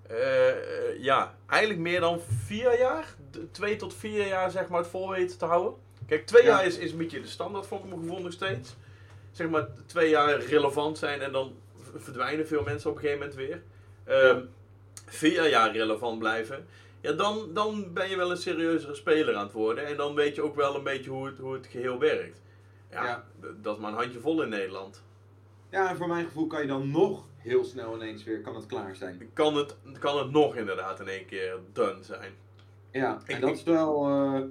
eh, ja, eigenlijk meer dan vier jaar, twee tot vier jaar zeg maar het vol weten te houden. Kijk, twee Ja. jaar is, is een beetje de standaard voor mijn gevoel nog steeds. Zeg maar twee jaar relevant zijn en dan verdwijnen veel mensen op een gegeven moment weer. Ehm, Vier jaar relevant blijven. Ja, dan, dan ben je wel een serieuzere speler aan het worden. En dan weet je ook wel een beetje hoe het, hoe het geheel werkt. Ja, Ja. dat is maar een handjevol in Nederland. Ja, en voor mijn gevoel kan je dan nog heel snel ineens weer kan het klaar zijn. Kan het, kan het nog inderdaad in één keer done zijn. Ja, Ik- en dat is wel, eh,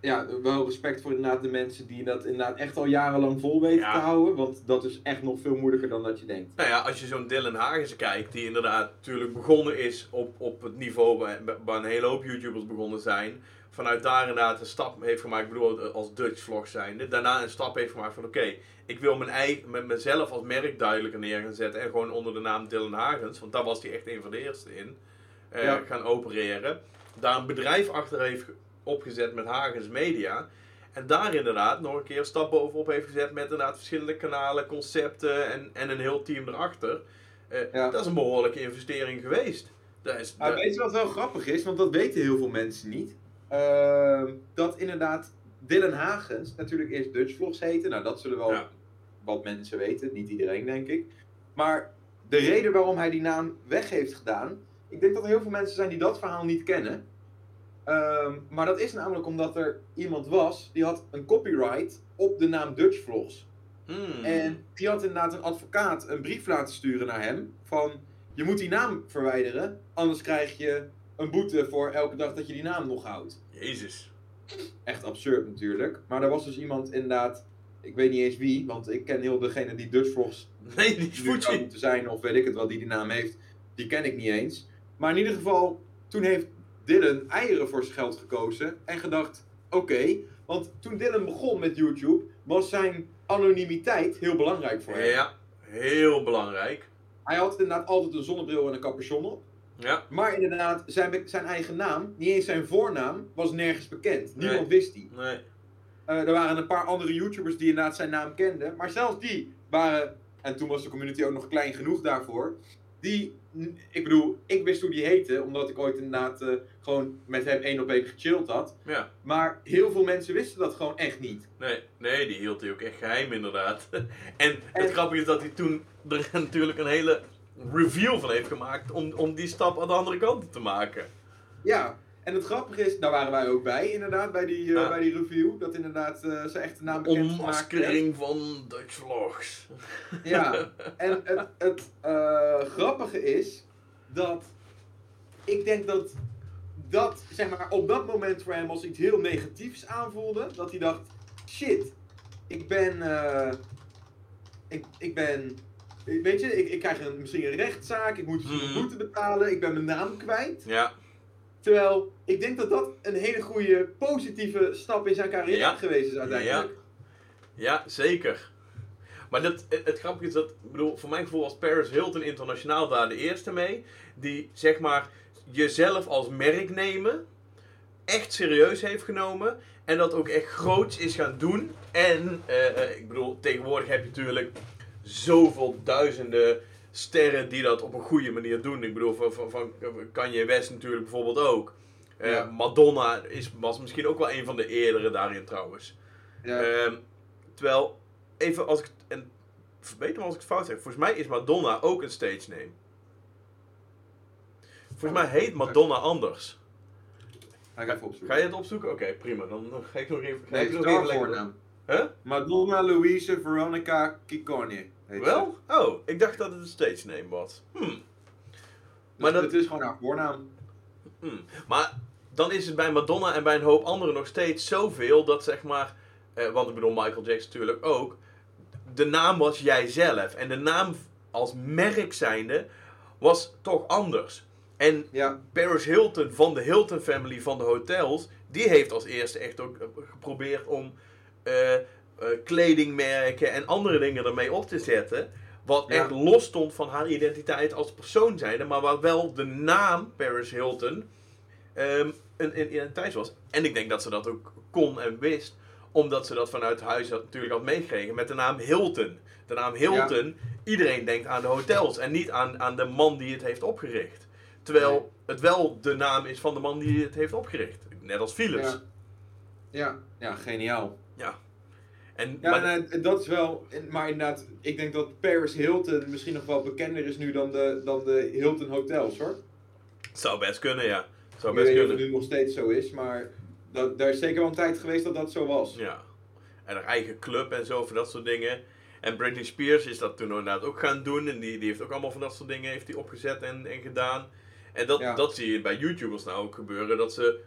ja, wel respect voor inderdaad de mensen die dat inderdaad echt al jarenlang vol weten Ja. te houden. Want dat is echt nog veel moeilijker dan dat je denkt. Nou ja, als je zo'n Dylan Hagens kijkt, die inderdaad natuurlijk begonnen is op, op het niveau waar, waar een hele hoop YouTubers begonnen zijn. Vanuit daar inderdaad een stap heeft gemaakt, ik bedoel als Dutch vlog zijnde. Daarna een stap heeft gemaakt van oké, ik wil mijn eigen, met mezelf als merk duidelijker neer gaan zetten. En gewoon onder de naam Dylan Hagens, want daar was hij echt een van de eerste in, eh, Ja. gaan opereren. Daar een bedrijf achter heeft opgezet met Hagens Media. En daar inderdaad nog een keer een stap bovenop heeft gezet met inderdaad verschillende kanalen, concepten en, en een heel team erachter. Eh, Ja. Dat is een behoorlijke investering geweest. Dat is, weet je wat wel grappig is? Want dat weten heel veel mensen niet. Ehm, dat inderdaad Dylan Hagens natuurlijk eerst Dutch Vlogs heette. Nou, dat zullen wel Ja. wat mensen weten. Niet iedereen, denk ik. Maar de reden waarom hij die naam weg heeft gedaan... Ik denk dat er heel veel mensen zijn die dat verhaal niet kennen. Ehm, maar dat is namelijk omdat er iemand was... die had een copyright op de naam Dutch Vlogs. Hmm. En die had inderdaad een advocaat een brief laten sturen naar hem. Van, je moet die naam verwijderen, anders krijg je een boete voor elke dag dat je die naam nog houdt. Jezus. Echt absurd natuurlijk. Maar er was dus iemand inderdaad, ik weet niet eens wie, want ik ken heel degene die Dutch Vlogs Nee, die nu zou moeten zijn, of weet ik het wel, die die naam heeft. Die ken ik niet eens. Maar in ieder geval, toen heeft Dylan eieren voor zijn geld gekozen en gedacht, oké. want toen Dylan begon met YouTube, was zijn anonimiteit heel belangrijk voor hem. Ja, heel belangrijk. Hij had inderdaad altijd een zonnebril en een capuchon op. Ja, Maar inderdaad, zijn, zijn eigen naam, niet eens zijn voornaam, was nergens bekend. Nee. Niemand wist die. nee. Eh, er waren een paar andere YouTubers die inderdaad zijn naam kenden. Maar zelfs die waren, en toen was de community ook nog klein genoeg daarvoor. Die, ik bedoel, ik wist hoe die heette, omdat ik ooit inderdaad eh, gewoon met hem één op één gechilled had. Ja, Maar heel veel mensen wisten dat gewoon echt niet. nee, nee, die hield hij ook echt geheim inderdaad. En het grappige is dat hij toen er natuurlijk een hele reveal van heeft gemaakt om, om die stap aan de andere kant te maken. Ja, en het grappige is, daar waren wij ook bij inderdaad, bij die, uh, Ja. bij die review. Dat inderdaad uh, ze echt de naam bekend. Onmaskering van Dutch Vlogs. Ja, en het, het uh, grappige is dat ik denk dat dat, zeg maar, op dat moment voor hem als iets heel negatiefs aanvoelde. Dat hij dacht, shit, ik ben, ik, ik ben, weet je, ik, ik krijg een, misschien een rechtszaak, ik moet dus een Mhm. boete betalen, ik ben mijn naam kwijt. Ja, Terwijl, ik denk dat dat een hele goede, positieve stap in zijn carrière Ja. geweest is uiteindelijk. ja, zeker. Maar dat, het, het grappige is dat, ik bedoel, voor mijn gevoel was Paris Hilton internationaal daar de eerste mee. Die, zeg maar, jezelf als merk nemen, echt serieus heeft genomen. En dat ook echt groots is gaan doen. En, eh, eh, ik bedoel, tegenwoordig heb je natuurlijk zoveel duizenden sterren die dat op een goede manier doen. Ik bedoel, van, van, van Kanye West natuurlijk bijvoorbeeld ook. Eh, Ja. Madonna is, was misschien ook wel een van de eerdere daarin trouwens. Ja. Ehm, terwijl, even als ik, en verbeter me als ik het fout zeg, volgens mij is Madonna ook een stage name. Volgens mij heet Madonna anders. Ga ik even opzoeken. Ga je het opzoeken? Oké, prima. Dan ga ik nog even, ga Nee, ik nog even voornaam. Huh? Madonna Louise Veronica ze. Wel? Oh, ik dacht dat het een stage name was. Hm. Dus Maar dat- het is gewoon haar voornaam. Hmm. Maar dan is het bij Madonna en bij een hoop anderen nog steeds zoveel dat zeg maar, eh, want ik bedoel Michael Jackson natuurlijk ook, de naam was jijzelf en de naam als merk zijnde was toch anders. En Ja, Paris Hilton van de Hilton family van de hotels, die heeft als eerste echt ook eh, geprobeerd om kledingmerken en andere dingen ermee op te zetten. Wat Ja. echt los stond van haar identiteit als persoon zijnde, maar waar wel de naam Paris Hilton ehm, een, een identiteit was. En ik denk dat ze dat ook kon en wist, omdat ze dat vanuit huis had, natuurlijk had meegekregen met de naam Hilton. De naam Hilton, iedereen denkt aan de hotels en niet aan, aan de man die het heeft opgericht. Terwijl Nee. het wel de naam is van de man die het heeft opgericht. Net als Philips. ja. Ja, ja, geniaal. En, Ja, maar, dat is wel. Maar inderdaad, ik denk dat Paris Hilton misschien nog wel bekender is nu dan de, dan de Hilton Hotels hoor. zou best kunnen, ja. Zou Ik best weet niet of kunnen. het nu nog steeds zo is, maar dat, daar is zeker wel een tijd geweest dat dat zo was. Ja. En haar eigen club en zo, voor dat soort dingen. En Britney Spears is dat toen inderdaad ook gaan doen. En die, die heeft ook allemaal van dat soort dingen heeft die opgezet en, en gedaan. En dat, Ja. dat zie je bij YouTubers nou ook gebeuren. Dat ze,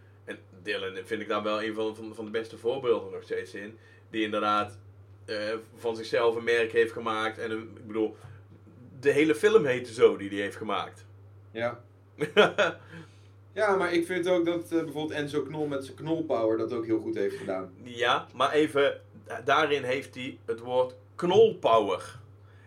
Dylan vind ik daar wel een van, van, van de beste voorbeelden nog steeds in. Die inderdaad eh, van zichzelf een merk heeft gemaakt. En een, ik bedoel, de hele film heette zo die hij heeft gemaakt. Ja. Ja, maar ik vind ook dat eh, bijvoorbeeld Enzo Knol met zijn knolpower dat ook heel goed heeft gedaan. Ja, maar even, daarin heeft hij het woord knolpower.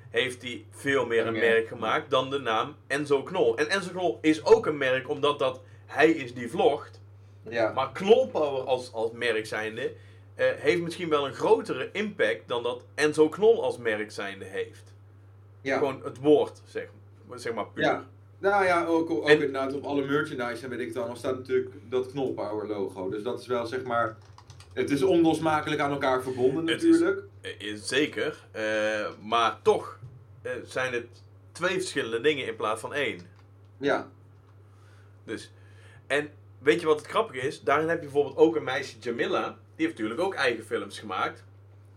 Heeft hij veel meer een merk gemaakt dan de naam Enzo Knol. En Enzo Knol is ook een merk omdat dat hij is die vlogt. Ja. Maar knolpower als, als merk zijnde eh, heeft misschien wel een grotere impact dan dat Enzo Knol als merk zijnde heeft. ja. Gewoon het woord, zeg, zeg maar puur. Ja. Nou ja, ook, ook En- inderdaad op alle merchandise en weet ik het allemaal staat natuurlijk dat knolpower logo. Dus dat is wel zeg maar. Het is onlosmakelijk aan elkaar verbonden Het is- natuurlijk. Eh, zeker, eh, maar toch zijn het twee verschillende dingen in plaats van één. Ja. Dus, en weet je wat het grappige is? Daarin heb je bijvoorbeeld ook een meisje, Jamila. Die heeft natuurlijk ook eigen films gemaakt.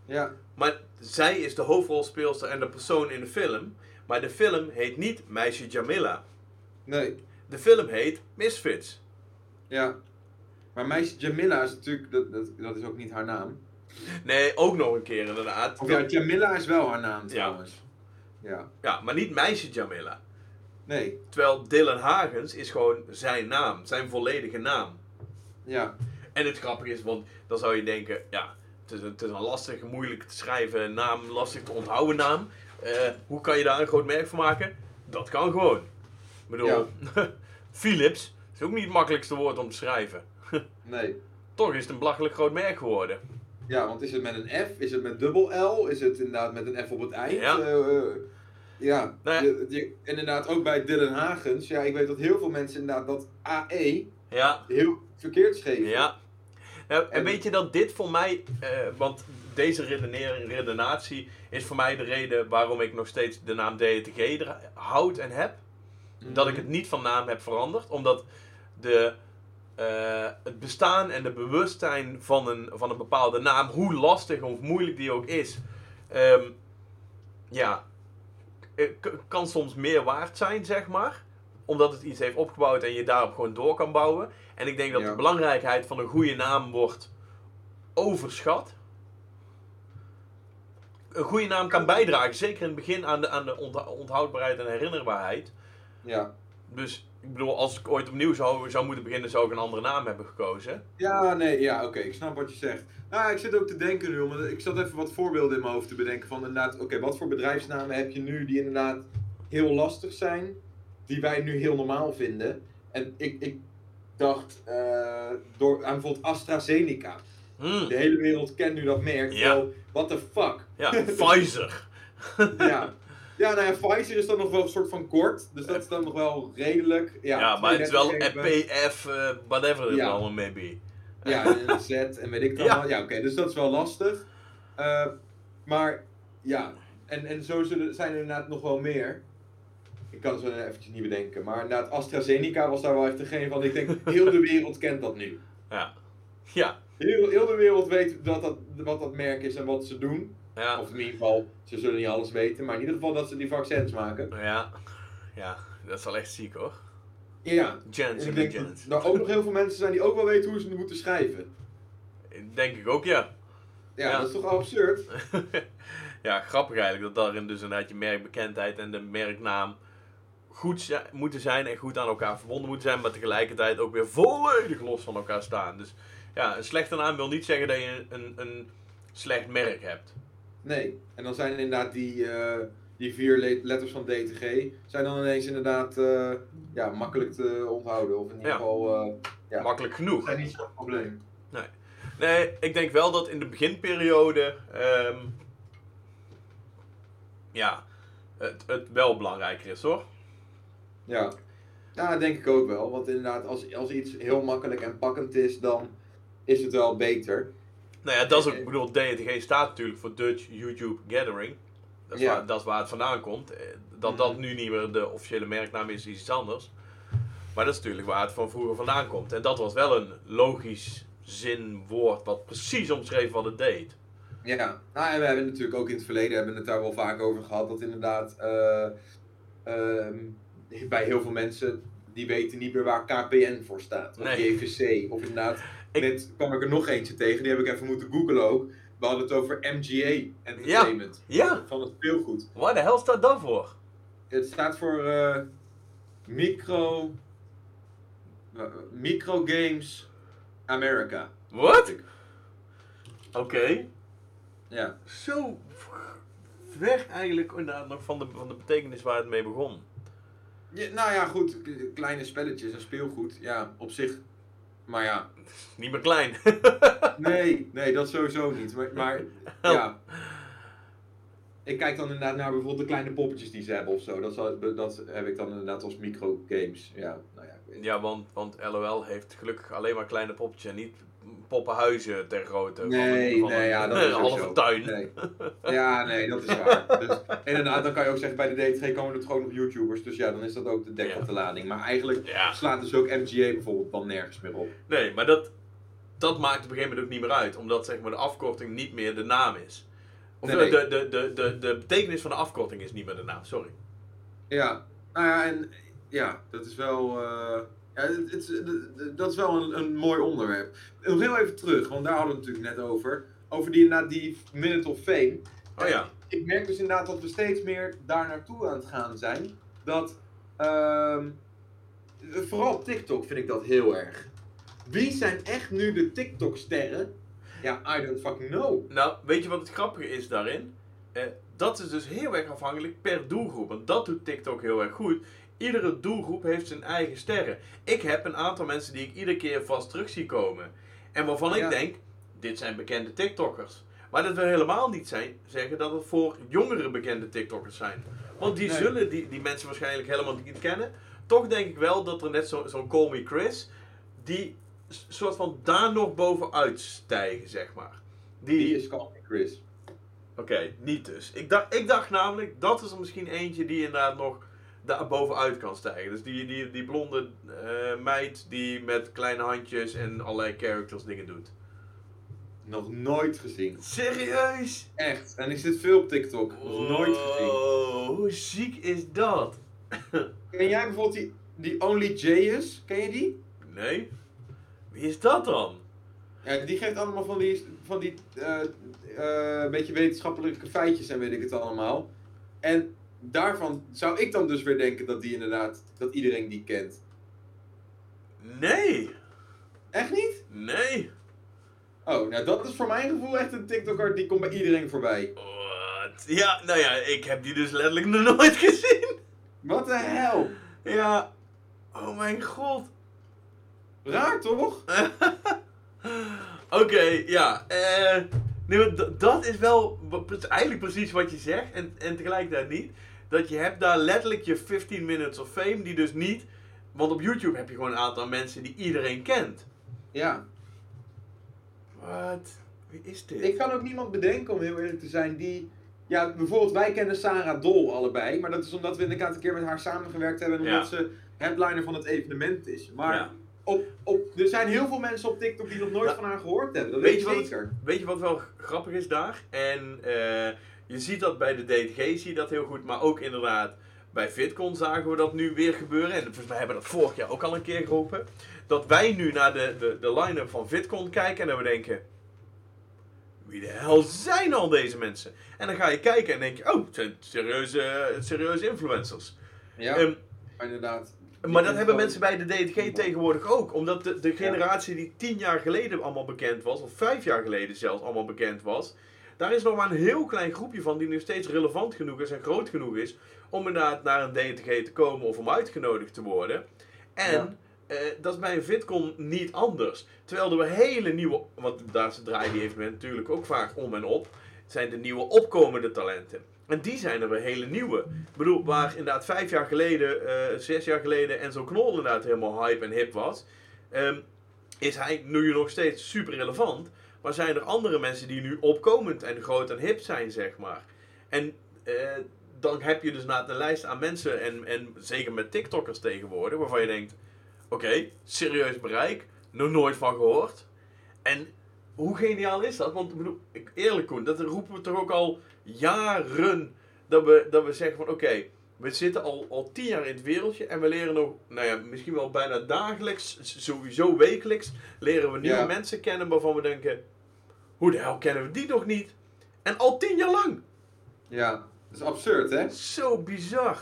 Ja. Maar zij is de hoofdrolspeelster en de persoon in de film. Maar de film heet niet Meisje Jamila. Nee. De film heet Misfits. Ja. Maar meisje Jamila is natuurlijk, dat, dat, dat is ook niet haar naam. Nee, ook nog een keer inderdaad. Of ja, Jamila is wel haar naam Ja. trouwens. Ja. Ja, maar niet Meisje Jamila. Nee. Terwijl Dylan Hagens is gewoon zijn naam, zijn volledige naam. Ja. En het grappige is, want dan zou je denken, ja, het is een, het is een lastige, moeilijk te schrijven naam, lastig te onthouden naam. Eh, hoe kan je daar een groot merk van maken? Dat kan gewoon. Ik bedoel, Philips is ook niet het makkelijkste woord om te schrijven. Nee. Toch is het een belachelijk groot merk geworden. Ja, want is het met een F? Is het met dubbel L? Is het inderdaad met een F op het eind? Ja. Eh, eh, ja. Nou ja. Je- je- inderdaad, ook bij Dylan Hagens. Ja, ik weet dat heel veel mensen inderdaad dat AE Ja, heel verkeerd schreven. ja. Ja, en En- weet je dat dit voor mij, eh, want deze redenering, redenatie is voor mij de reden waarom ik nog steeds de naam DTG houd en heb. Dat ik het niet van naam heb veranderd, omdat de, eh, het bestaan en de bewustzijn van een, van een bepaalde naam, hoe lastig of moeilijk die ook is, ehm, ja, kan soms meer waard zijn, zeg maar. Omdat het iets heeft opgebouwd en je daarop gewoon door kan bouwen. En ik denk dat Ja. de belangrijkheid van een goede naam wordt overschat. Een goede naam kan bijdragen, zeker in het begin, aan de, aan de onthoudbaarheid en herinnerbaarheid. Ja. Dus ik bedoel, als ik ooit opnieuw zou, zou moeten beginnen, zou ik een andere naam hebben gekozen. Ja, nee, ja, oké, ik snap wat je zegt. Nou, ik zit ook te denken nu, want ik zat even wat voorbeelden in mijn hoofd te bedenken van inderdaad, oké, wat voor bedrijfsnamen heb je nu die inderdaad heel lastig zijn, die wij nu heel normaal vinden. En ik, ik dacht uh, door, aan bijvoorbeeld AstraZeneca. Hmm. De hele wereld kent nu dat merk. Ja. What the fuck? Ja, Pfizer. Ja. Ja, nou ja, Pfizer is dan nog wel een soort van kort, dus dat is dan nog wel redelijk. Ja, Ja, maar het is wel 32 PF, eh whatever it Ja. allemaal may be. Ja, en Z en weet ik het Ja. Ja, oké, dus dat is wel lastig. Eh, maar ja, en, en zo zullen, zijn er inderdaad nog wel meer. Ik kan het zo eventjes niet bedenken. Maar inderdaad, AstraZeneca was daar wel echt degene van. Ik denk, heel de wereld kent dat nu. Ja. Ja. Heel, heel de wereld weet dat dat, wat dat merk is en wat ze doen. Ja. Of in ieder geval, ze zullen niet alles weten. Maar in ieder geval dat ze die vaccins maken. Ja. Ja, dat is wel echt ziek hoor. Ja, ik de denk dat er ook nog heel veel mensen zijn die ook wel weten hoe ze het moeten schrijven. Denk ik ook, ja. Ja, Ja. dat is toch absurd? ja, grappig eigenlijk dat daarin dus inderdaad je merkbekendheid en de merknaam goed moeten zijn en goed aan elkaar verbonden moeten zijn, maar tegelijkertijd ook weer volledig los van elkaar staan. Dus ja, een slechte naam wil niet zeggen dat je een, een slecht merk hebt. Nee, en dan zijn er inderdaad die, eh, die vier le- letters van DTG, zijn dan ineens inderdaad eh, ja, makkelijk te onthouden. Of in ieder Ja. geval, eh, Ja. Makkelijk genoeg. zijn niet zo'n probleem. Nee, ik denk wel dat in de beginperiode. ehm, ja, het, het wel belangrijker is hoor. Ja. ja, dat denk ik ook wel. Want inderdaad, als, als iets heel makkelijk en pakkend is, dan is het wel beter. Nou ja, dat is ook, ik bedoel, DTG staat natuurlijk voor Dutch YouTube Gathering. Dat is, Ja. waar, dat is waar het vandaan komt. Eh, Dat Mhm. dat nu niet meer de officiële merknaam is, is iets anders. Maar dat is natuurlijk waar het van vroeger vandaan komt. En dat was wel een logisch zinwoord wat precies omschreef wat het deed. Ja, nou, en we hebben natuurlijk ook in het verleden hebben we het daar wel vaak over gehad. Dat inderdaad eh, ehm, bij heel veel mensen die weten niet meer waar KPN voor staat. Of Nee. JVC. Of inderdaad, Ik- net kwam ik er nog eentje tegen. Die heb ik even moeten googlen ook. We hadden het over MGA Entertainment. Ja, Van het speelgoed. waar de hel staat dat voor? Het staat voor eh, micro... eh, Microgames America. Wat? Oké. Ja. Zo ver eigenlijk inderdaad nog van de, van de betekenis waar het mee begon. Ja, nou ja, goed. Kleine spelletjes en speelgoed. Ja, op zich. Maar ja. Niet meer klein. Nee, nee, dat sowieso niet. Maar, maar ja. Ik kijk dan inderdaad naar bijvoorbeeld de kleine poppetjes die ze hebben of zo. Dat, zal, dat heb ik dan inderdaad als microgames. Ja, nou ja. ik weet het. Ja, want, want LOL heeft gelukkig alleen maar kleine poppetjes en niet poppenhuizen ter grootte. Nee, van nee, ja, dat is halve tuin. Nee. Ja, nee, dat is waar. Dus, inderdaad, dan kan je ook zeggen, bij de DTG komen er ook nog YouTubers. Dus ja, dan is dat ook de dek Ja. op de lading. Maar eigenlijk Ja, slaat dus ook MGA bijvoorbeeld dan nergens meer op. nee, maar dat, dat maakt op een gegeven moment ook niet meer uit. Omdat zeg maar, de afkorting niet meer de naam is. Of nee. de, de, de, de, de betekenis van de afkorting is niet meer de naam, sorry. Ja, nou ja, en ja, dat is wel. eh, ja, het, het, het- dat is wel een, een mooi onderwerp. Nog heel even terug, want daar hadden we het natuurlijk net over. Over die, inderdaad die Minute of Fame. Oh ja. Ik merk dus inderdaad dat we steeds meer daar naartoe aan het gaan zijn. Dat. ehm, vooral op TikTok vind ik dat heel erg. Wie zijn echt nu de TikTok-sterren? Ja, I don't fucking know. Nou, weet je wat het grappige is daarin? Eh, dat is dus heel erg afhankelijk per doelgroep. En dat doet TikTok heel erg goed. Iedere doelgroep heeft zijn eigen sterren. Ik heb een aantal mensen die ik iedere keer vast terug zie komen. En waarvan Ja. ik denk, dit zijn bekende TikTokkers. Maar dat wil helemaal niet zijn, zeggen dat het voor jongere bekende TikTokkers zijn. Want die Nee. zullen die, die mensen waarschijnlijk helemaal niet kennen. Toch denk ik wel dat er net zo- zo'n Call Me Chris, die soort van daar nog bovenuit stijgen, zeg maar. Die, Die is Calvin Chris. Oké, niet dus. Ik dacht, ik dacht namelijk, dat is er misschien eentje die inderdaad nog daar bovenuit kan stijgen. Dus die, die, die blonde eh, meid die met kleine handjes en allerlei characters dingen doet. Nog nooit gezien. Serieus? Echt. En ik zit veel op TikTok. Nog nooit gezien. Hoe ziek is dat? Ken jij bijvoorbeeld die, die Only Jayus? Ken je die? Nee? Wie is dat dan? Ja, die geeft allemaal van die, van die eh, eh, beetje wetenschappelijke feitjes en weet ik het allemaal. En daarvan zou ik dan dus weer denken dat die inderdaad, dat iedereen die kent. Nee. Echt niet? Nee. Oh, nou dat is voor mijn gevoel echt een TikToker die komt bij iedereen voorbij. Wat? Ja, nou ja, ik heb die dus letterlijk nog nooit gezien. Wat de hel? Ja. Oh mijn god. Raar toch? Oké, ja. eh nee, dat is wel eigenlijk precies wat je zegt. En, en tegelijkertijd niet. Dat je hebt daar letterlijk je 15 minutes of fame. Die dus niet... Want op YouTube heb je gewoon een aantal mensen die iedereen kent. Ja. Wat? Wie is dit? Ik kan ook niemand bedenken, om heel eerlijk te zijn, die... Ja, bijvoorbeeld wij kennen Sarah Dol allebei. Maar dat is omdat we inderdaad een keer met haar samengewerkt hebben. En Ja. omdat ze headliner van het evenement is. Maar Ja. op, op, er zijn heel veel mensen op TikTok die nog nooit Ja. van haar gehoord hebben. Dat Weet weet, je ik wat zeker. Weet je wat wel grappig is daar? En eh, je ziet dat bij de DTG, zie je dat heel goed. Maar ook inderdaad bij VidCon zagen we dat nu weer gebeuren. En volgens mij hebben we dat vorig jaar ook al een keer geroepen. Dat wij nu naar de, de, de line-up van VidCon kijken en dat we denken... Wie de hel zijn al deze mensen? En dan ga je kijken en denk je, oh, het zijn serieuze, serieuze influencers. Ja, Ehm, inderdaad. maar dat hebben mensen bij de DTG tegenwoordig ook. Omdat de, de generatie die tien jaar geleden allemaal bekend was, of vijf jaar geleden zelfs allemaal bekend was. Daar is nog maar een heel klein groepje van die nog steeds relevant genoeg is en groot genoeg is. Om inderdaad naar een DTG te komen of om uitgenodigd te worden. En Ja. eh, dat is bij een VidCon niet anders. Terwijl er weer hele nieuwe, want daar draaien die evenementen natuurlijk ook vaak om en op. Zijn de nieuwe opkomende talenten. En die zijn er weer hele nieuwe. Ik bedoel, waar inderdaad vijf jaar geleden, eh, zes jaar geleden Enzo Knol inderdaad helemaal hype en hip was, ehm, is hij nu nog steeds super relevant. Maar zijn er andere mensen die nu opkomend en groot en hip zijn, zeg maar. En eh, dan heb je dus na een lijst aan mensen, en, en zeker met TikTokkers tegenwoordig, waarvan je denkt: oké, serieus bereik, nog nooit van gehoord. En hoe geniaal is dat? Want bedoel, eerlijk Koen, dat roepen we toch ook al jaren. Dat we, dat we zeggen van oké, we zitten al, al tien jaar in het wereldje en we leren nog, nou ja, misschien wel bijna dagelijks, sowieso wekelijks, leren we nieuwe Ja. mensen kennen waarvan we denken, hoe de hel kennen we die nog niet? En al tien jaar lang. Ja, dat is absurd, hè? Zo bizar.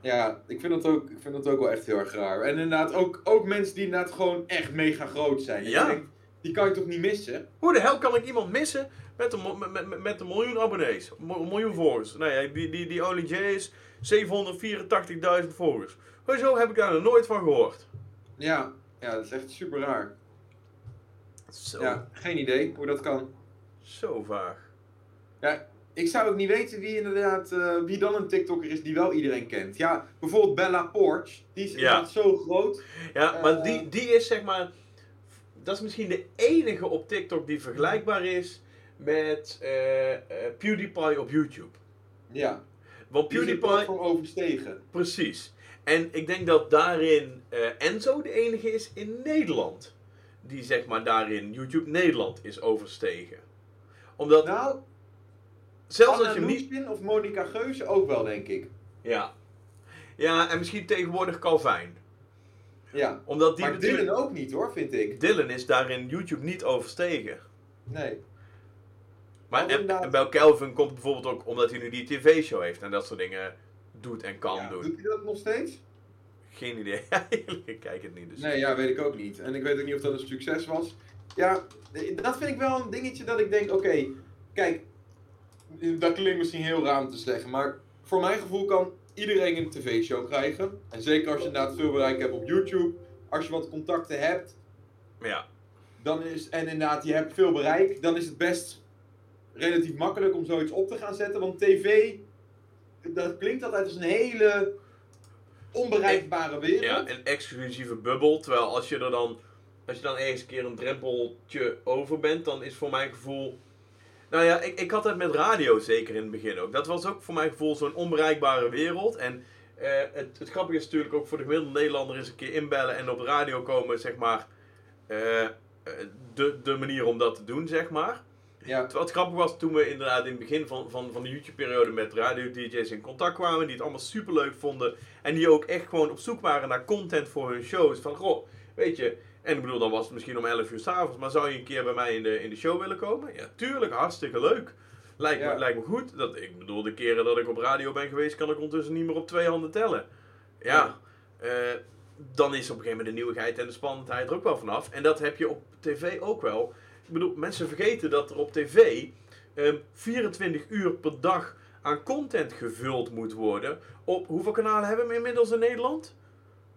Ja, ik vind dat ook, ik vind dat ook wel echt heel erg raar. En inderdaad, ook, ook mensen die inderdaad gewoon echt mega groot zijn. Ja. denkt, die kan je toch niet missen? Hoe de hel kan ik iemand missen met een, met, met, met een miljoen abonnees? Een miljoen volgers. Nou ja, die, die, die Only J is 784.000 volgers. Hoezo heb ik daar nog nooit van gehoord? Ja, ja, dat is echt super raar. Zo, Ja, geen idee hoe dat kan. zo vaag. Ja, ik zou ook niet weten wie inderdaad, eh, wie dan een TikToker is die wel iedereen kent. Ja, bijvoorbeeld Bella Porch, die is Ja. inderdaad zo groot. Ja, maar Eh. die, die is zeg maar... Dat is misschien de enige op TikTok die vergelijkbaar is met eh, PewDiePie op YouTube. Ja, Want die PewDiePie... overstegen. Precies. En ik denk dat daarin Enzo de enige is in Nederland. Die zeg maar daarin YouTube Nederland is overstegen. Omdat, Nou, zelfs Anna als je niet... Of Monica Geuze ook wel, denk ik. Ja. Ja, en misschien tegenwoordig Calvin. Ja, Omdat die maar natuurlijk... Dylan ook niet hoor, vind ik. Dylan is daarin YouTube niet overstegen. Nee. Maar en, en bij Calvin komt bijvoorbeeld ook omdat hij nu die tv-show heeft en dat soort dingen doet en kan Ja, doen. Doet hij dat nog steeds? Geen idee. Eigenlijk, ik kijk het niet. Dus. Nee, ja, weet ik ook niet. En ik weet ook niet of dat een succes was. Ja, dat vind ik wel een dingetje dat ik denk, oké, kijk, dat klinkt misschien heel raar om te zeggen, maar voor mijn gevoel kan iedereen een tv-show krijgen. En zeker als je inderdaad veel bereik hebt op YouTube, als je wat contacten hebt, Ja. dan is, en inderdaad je hebt veel bereik, dan is het best relatief makkelijk om zoiets op te gaan zetten. Want tv, dat klinkt altijd als een hele onbereikbare wereld. ja, een exclusieve bubbel. Terwijl als je er dan als je dan ergens een keer een drempeltje over bent, dan is voor mijn gevoel. Nou ja, ik, ik had het met radio zeker in het begin ook. Dat was ook voor mijn gevoel zo'n onbereikbare wereld. En eh, het, het grappige is natuurlijk ook voor de gemiddelde Nederlander eens een keer inbellen en op de radio komen, zeg maar. eh, eh, de, de manier om dat te doen, zeg maar. Ja. Wat grappig was toen we inderdaad in het begin van, van, van de YouTube-periode met radio-DJ's in contact kwamen, die het allemaal super leuk vonden. En die ook echt gewoon op zoek waren naar content voor hun shows. Van goh, weet je. En ik bedoel, dan was het misschien om 11 uur s'avonds, maar zou je een keer bij mij in de, in de show willen komen? Ja, tuurlijk, hartstikke leuk. Lijkt, Ja. me, lijkt me goed. Dat, ik bedoel, de keren dat ik op radio ben geweest, kan ik ondertussen niet meer op twee handen tellen. Ja, eh, dan is op een gegeven moment de nieuwigheid en de spannendheid er ook wel vanaf. En dat heb je op tv ook wel. Ik bedoel, mensen vergeten dat er op tv ehm, 24 uur per dag aan content gevuld moet worden. Op hoeveel kanalen hebben we inmiddels in Nederland?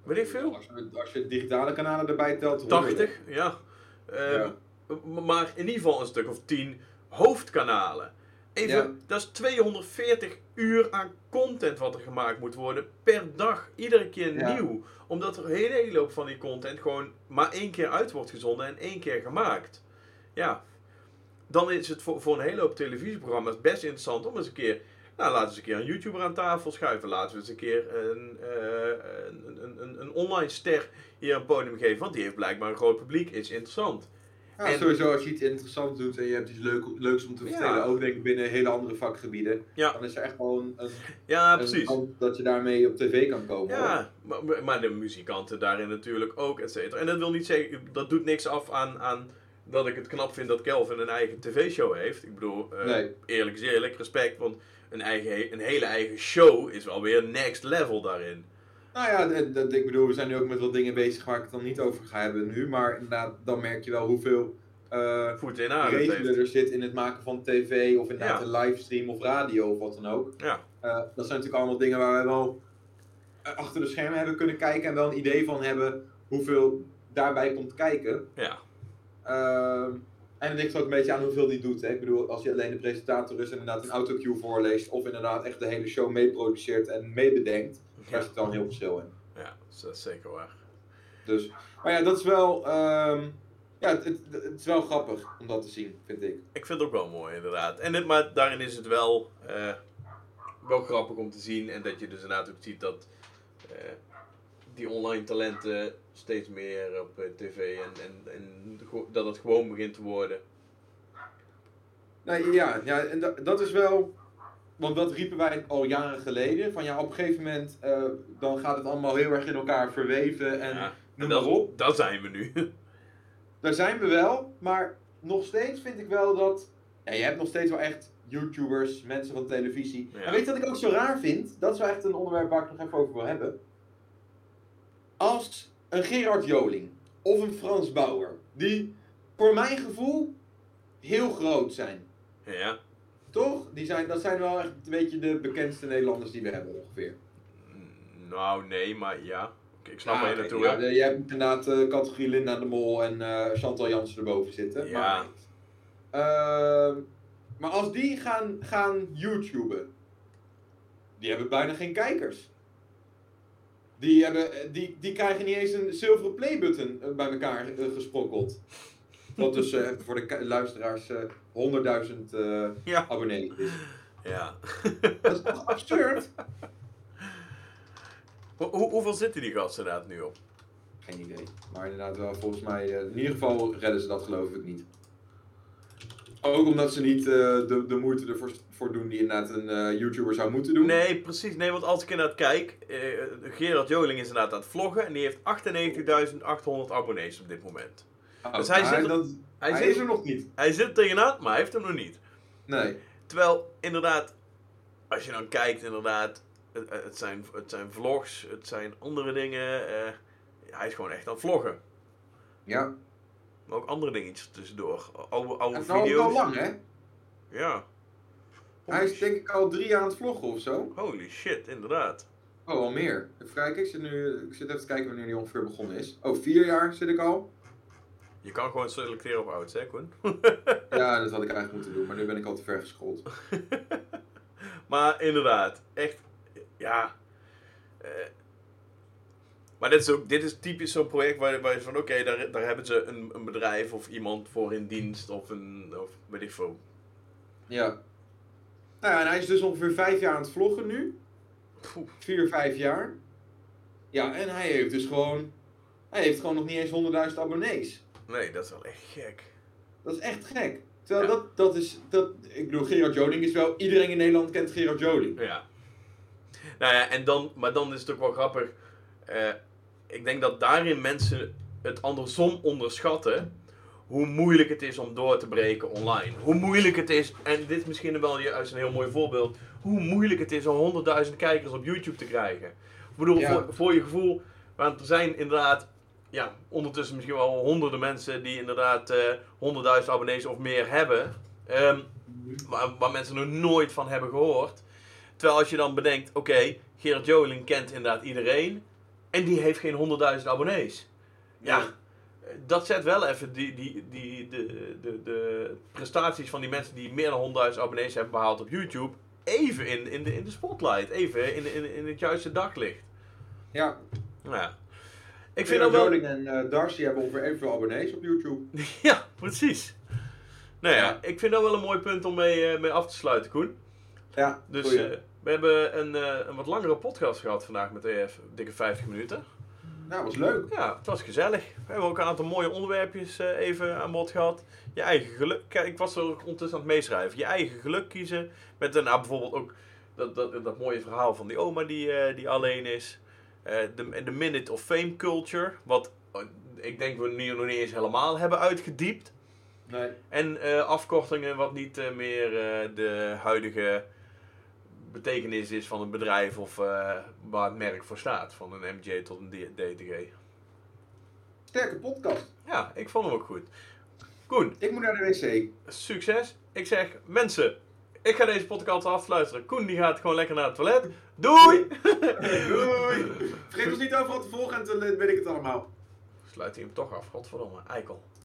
Weet ik veel? Als je, als je digitale kanalen erbij telt, honderden. 80, ja. Ehm, Ja. Maar in ieder geval een stuk of 10 hoofdkanalen. Even, Ja. dat is 240 uur aan content wat er gemaakt moet worden per dag. Iedere keer Ja. nieuw. Omdat er een hele, hoop van die content gewoon maar één keer uit wordt gezonden en één keer gemaakt. Ja. Dan is het voor, voor een hele hoop televisieprogramma's best interessant om eens een keer... Nou, laten we eens een keer een YouTuber aan tafel schuiven. Laten we eens een keer een, eh, een, een, een, een online ster hier een podium geven. Want die heeft blijkbaar een groot publiek. Is interessant. Ja, En- sowieso als je iets interessants doet en je hebt iets leuk, leuks om te Ja. vertellen, ook denk ik binnen hele andere vakgebieden, Ja. dan is er echt gewoon een, Ja, precies. dat je daarmee op tv kan komen. Ja, maar, maar de muzikanten daarin natuurlijk ook, et cetera. En dat wil niet zeggen, dat doet niks af aan, aan dat ik het knap vind dat Kelvin een eigen tv-show heeft. Ik bedoel, Nee. eerlijk is eerlijk, respect, want een, eigen, een hele eigen show is wel weer next level daarin. Nou ja, dat, dat- ik bedoel, we zijn nu ook met wat dingen bezig waar ik het dan niet over ga hebben nu, maar inderdaad, dan merk je wel hoeveel eh Voet in regelen er zit in het maken van tv of inderdaad Ja. een livestream of radio of wat dan ook. Ja, Eh, dat zijn natuurlijk allemaal dingen waar we wel achter de schermen hebben kunnen kijken en wel een idee van hebben hoeveel daarbij komt kijken. ja, en het ligt ook een beetje aan hoeveel die doet. Hè. Ik bedoel, als je alleen de presentator is en inderdaad een autocue voorleest, of inderdaad echt de hele show meeproduceert en meebedenkt, daar ja, zit wel een heel verschil in. ja, dat is zeker waar. Dus, maar ja, dat is wel, ehm, ja, het, het, het is wel grappig om dat te zien, vind ik. Ik vind het ook wel mooi, inderdaad. En het, maar daarin is het wel, eh, wel grappig om te zien. En dat je dus inderdaad ook ziet dat eh, die online talenten steeds meer op eh, tv en, en, en dat het gewoon begint te worden. Nou ja, ja en dat, dat is wel, want dat riepen wij al jaren geleden, van ja, op een gegeven moment, eh, dan gaat het allemaal heel erg in elkaar verweven en Ja, noem en maar op. dat, dat zijn we nu. Daar zijn we wel, maar nog steeds vind ik wel dat. Ja, je hebt nog steeds wel echt YouTubers, mensen van televisie. Ja. En weet je wat ik ook zo raar vind? Dat is wel echt een onderwerp waar ik nog even over wil hebben. Als een Gerard Joling of een Frans Bauer, die voor mijn gevoel heel groot zijn. ja. Toch? Die zijn, dat zijn wel echt een beetje de bekendste Nederlanders die we hebben ongeveer. Nou, nee, maar ja. Ik, snap waar je naartoe ja, je hebt inderdaad de categorie Linda de Mol en eh, Chantal Jansen erboven zitten. Ja. Maar, Ehm, maar als die gaan, gaan YouTuben, die hebben bijna geen kijkers. Die, hebben, eh, die, die krijgen niet eens een zilveren playbutton eh, bij elkaar eh, gesprokkeld. Wat dus voor de luisteraars eh 100.000 eh, Ja. abonnees is. Ja. Dat is toch absurd? Hoe- hoe- hoeveel zitten die gasten inderdaad nu op? Geen idee. Maar inderdaad wel, volgens mij, in ieder geval redden ze dat geloof ik niet. Ook omdat ze niet eh, de, de moeite ervoor voor doen die inderdaad een eh, YouTuber zou moeten doen. Nee, precies. Nee, want als ik inderdaad kijk, eh, Gerard Joling is inderdaad aan het vloggen en die heeft 98.800 abonnees op dit moment. Oh, Dus hij zit- dat- Hij, hij zit, is er nog niet. hij zit er tegenaan, maar hij heeft hem nog niet. Nee. Terwijl, inderdaad, als je dan kijkt, inderdaad, het, het, zijn, het zijn vlogs, het zijn andere dingen. hij is gewoon echt aan het vloggen. Ja. Maar ook andere dingetjes tussendoor. Oude, oude is nou video's. al lang, hè? Ja. Hij is denk ik al drie jaar aan het vloggen of zo. Holy shit, inderdaad. Oh, al meer. Even kijken, ik zit, nu, ik zit even te kijken wanneer die ongeveer begonnen is. Oh, vier jaar zit ik al. Je kan gewoon selecteren op oud, hè, Koen? Ja, dat had ik eigenlijk moeten doen, maar nu ben ik al te ver gescrolld. maar inderdaad, echt, ja. eh, Maar dit is, ook, dit is typisch zo'n project waar, waar je van, oké, daar, daar hebben ze een, een bedrijf of iemand voor in dienst of een, of weet ik veel. Ja. Nou ja, en hij is dus ongeveer vijf jaar aan het vloggen nu. Vier, vijf jaar. Ja, en hij heeft dus gewoon... Hij heeft gewoon nog niet eens 100.000 abonnees. Nee, dat is wel echt gek. Dat is echt gek. Terwijl Ja. dat, dat is... Dat, ik bedoel, Gerard Joling is wel... Iedereen in Nederland kent Gerard Joling. Ja. Nou ja, en dan, maar dan is het ook wel grappig. eh, ik denk dat daarin mensen het andersom onderschatten. Hoe moeilijk het is om door te breken online. Hoe moeilijk het is, en dit is misschien wel juist een heel mooi voorbeeld. Hoe moeilijk het is om 100.000 kijkers op YouTube te krijgen. Ik bedoel, Ja. voor, voor je gevoel. Want er zijn inderdaad, ja, ondertussen misschien wel honderden mensen die inderdaad eh 100.000 abonnees of meer hebben. Ehm, waar, waar mensen nog nooit van hebben gehoord. Terwijl als je dan bedenkt, oké, Gerard Joling kent inderdaad iedereen. En die heeft geen 100.000 abonnees. Ja, eh, dat zet wel even die, die, die, de, de, de prestaties van die mensen die meer dan 100.000 abonnees hebben behaald op YouTube. Even in, in, de, in de spotlight, even in, in, in het juiste daglicht. Ja. Nou ja. Ik vind dat wel... Joling en eh, Darcy hebben ongeveer evenveel abonnees op YouTube. Ja, precies. Nou ja, Ja. ik vind dat wel een mooi punt om mee, eh, mee af te sluiten, Koen. Ja, Dus goeie. Eh, we hebben een, eh, een wat langere podcast gehad vandaag met EF, dikke 50 minuten. nou, was leuk. Ja, het was gezellig. We hebben ook een aantal mooie onderwerpjes eh, even aan bod gehad. Je eigen geluk, kijk, ik was er ondertussen aan het meeschrijven. Je eigen geluk kiezen. Met daarna bijvoorbeeld ook dat, dat, dat mooie verhaal van die oma die, eh, die alleen is. Eh, de, de Minute of Fame Culture, wat eh, ik denk we nu nog niet eens helemaal hebben uitgediept. Nee. En eh, afkortingen wat niet eh, meer eh, de huidige betekenis is van een bedrijf of eh, waar het merk voor staat. Van een MJ tot een DTG. Sterke podcast. Ja, ik vond hem ook goed. Koen, Ik moet naar de wc. succes. Ik zeg, mensen, ik ga deze podcast afluisteren. Koen die gaat gewoon lekker naar het toilet. Doei! Doei. Vergeet ons niet overal te volgen en dan weet ik het allemaal. Sluit hij hem toch af, godverdomme, eikel.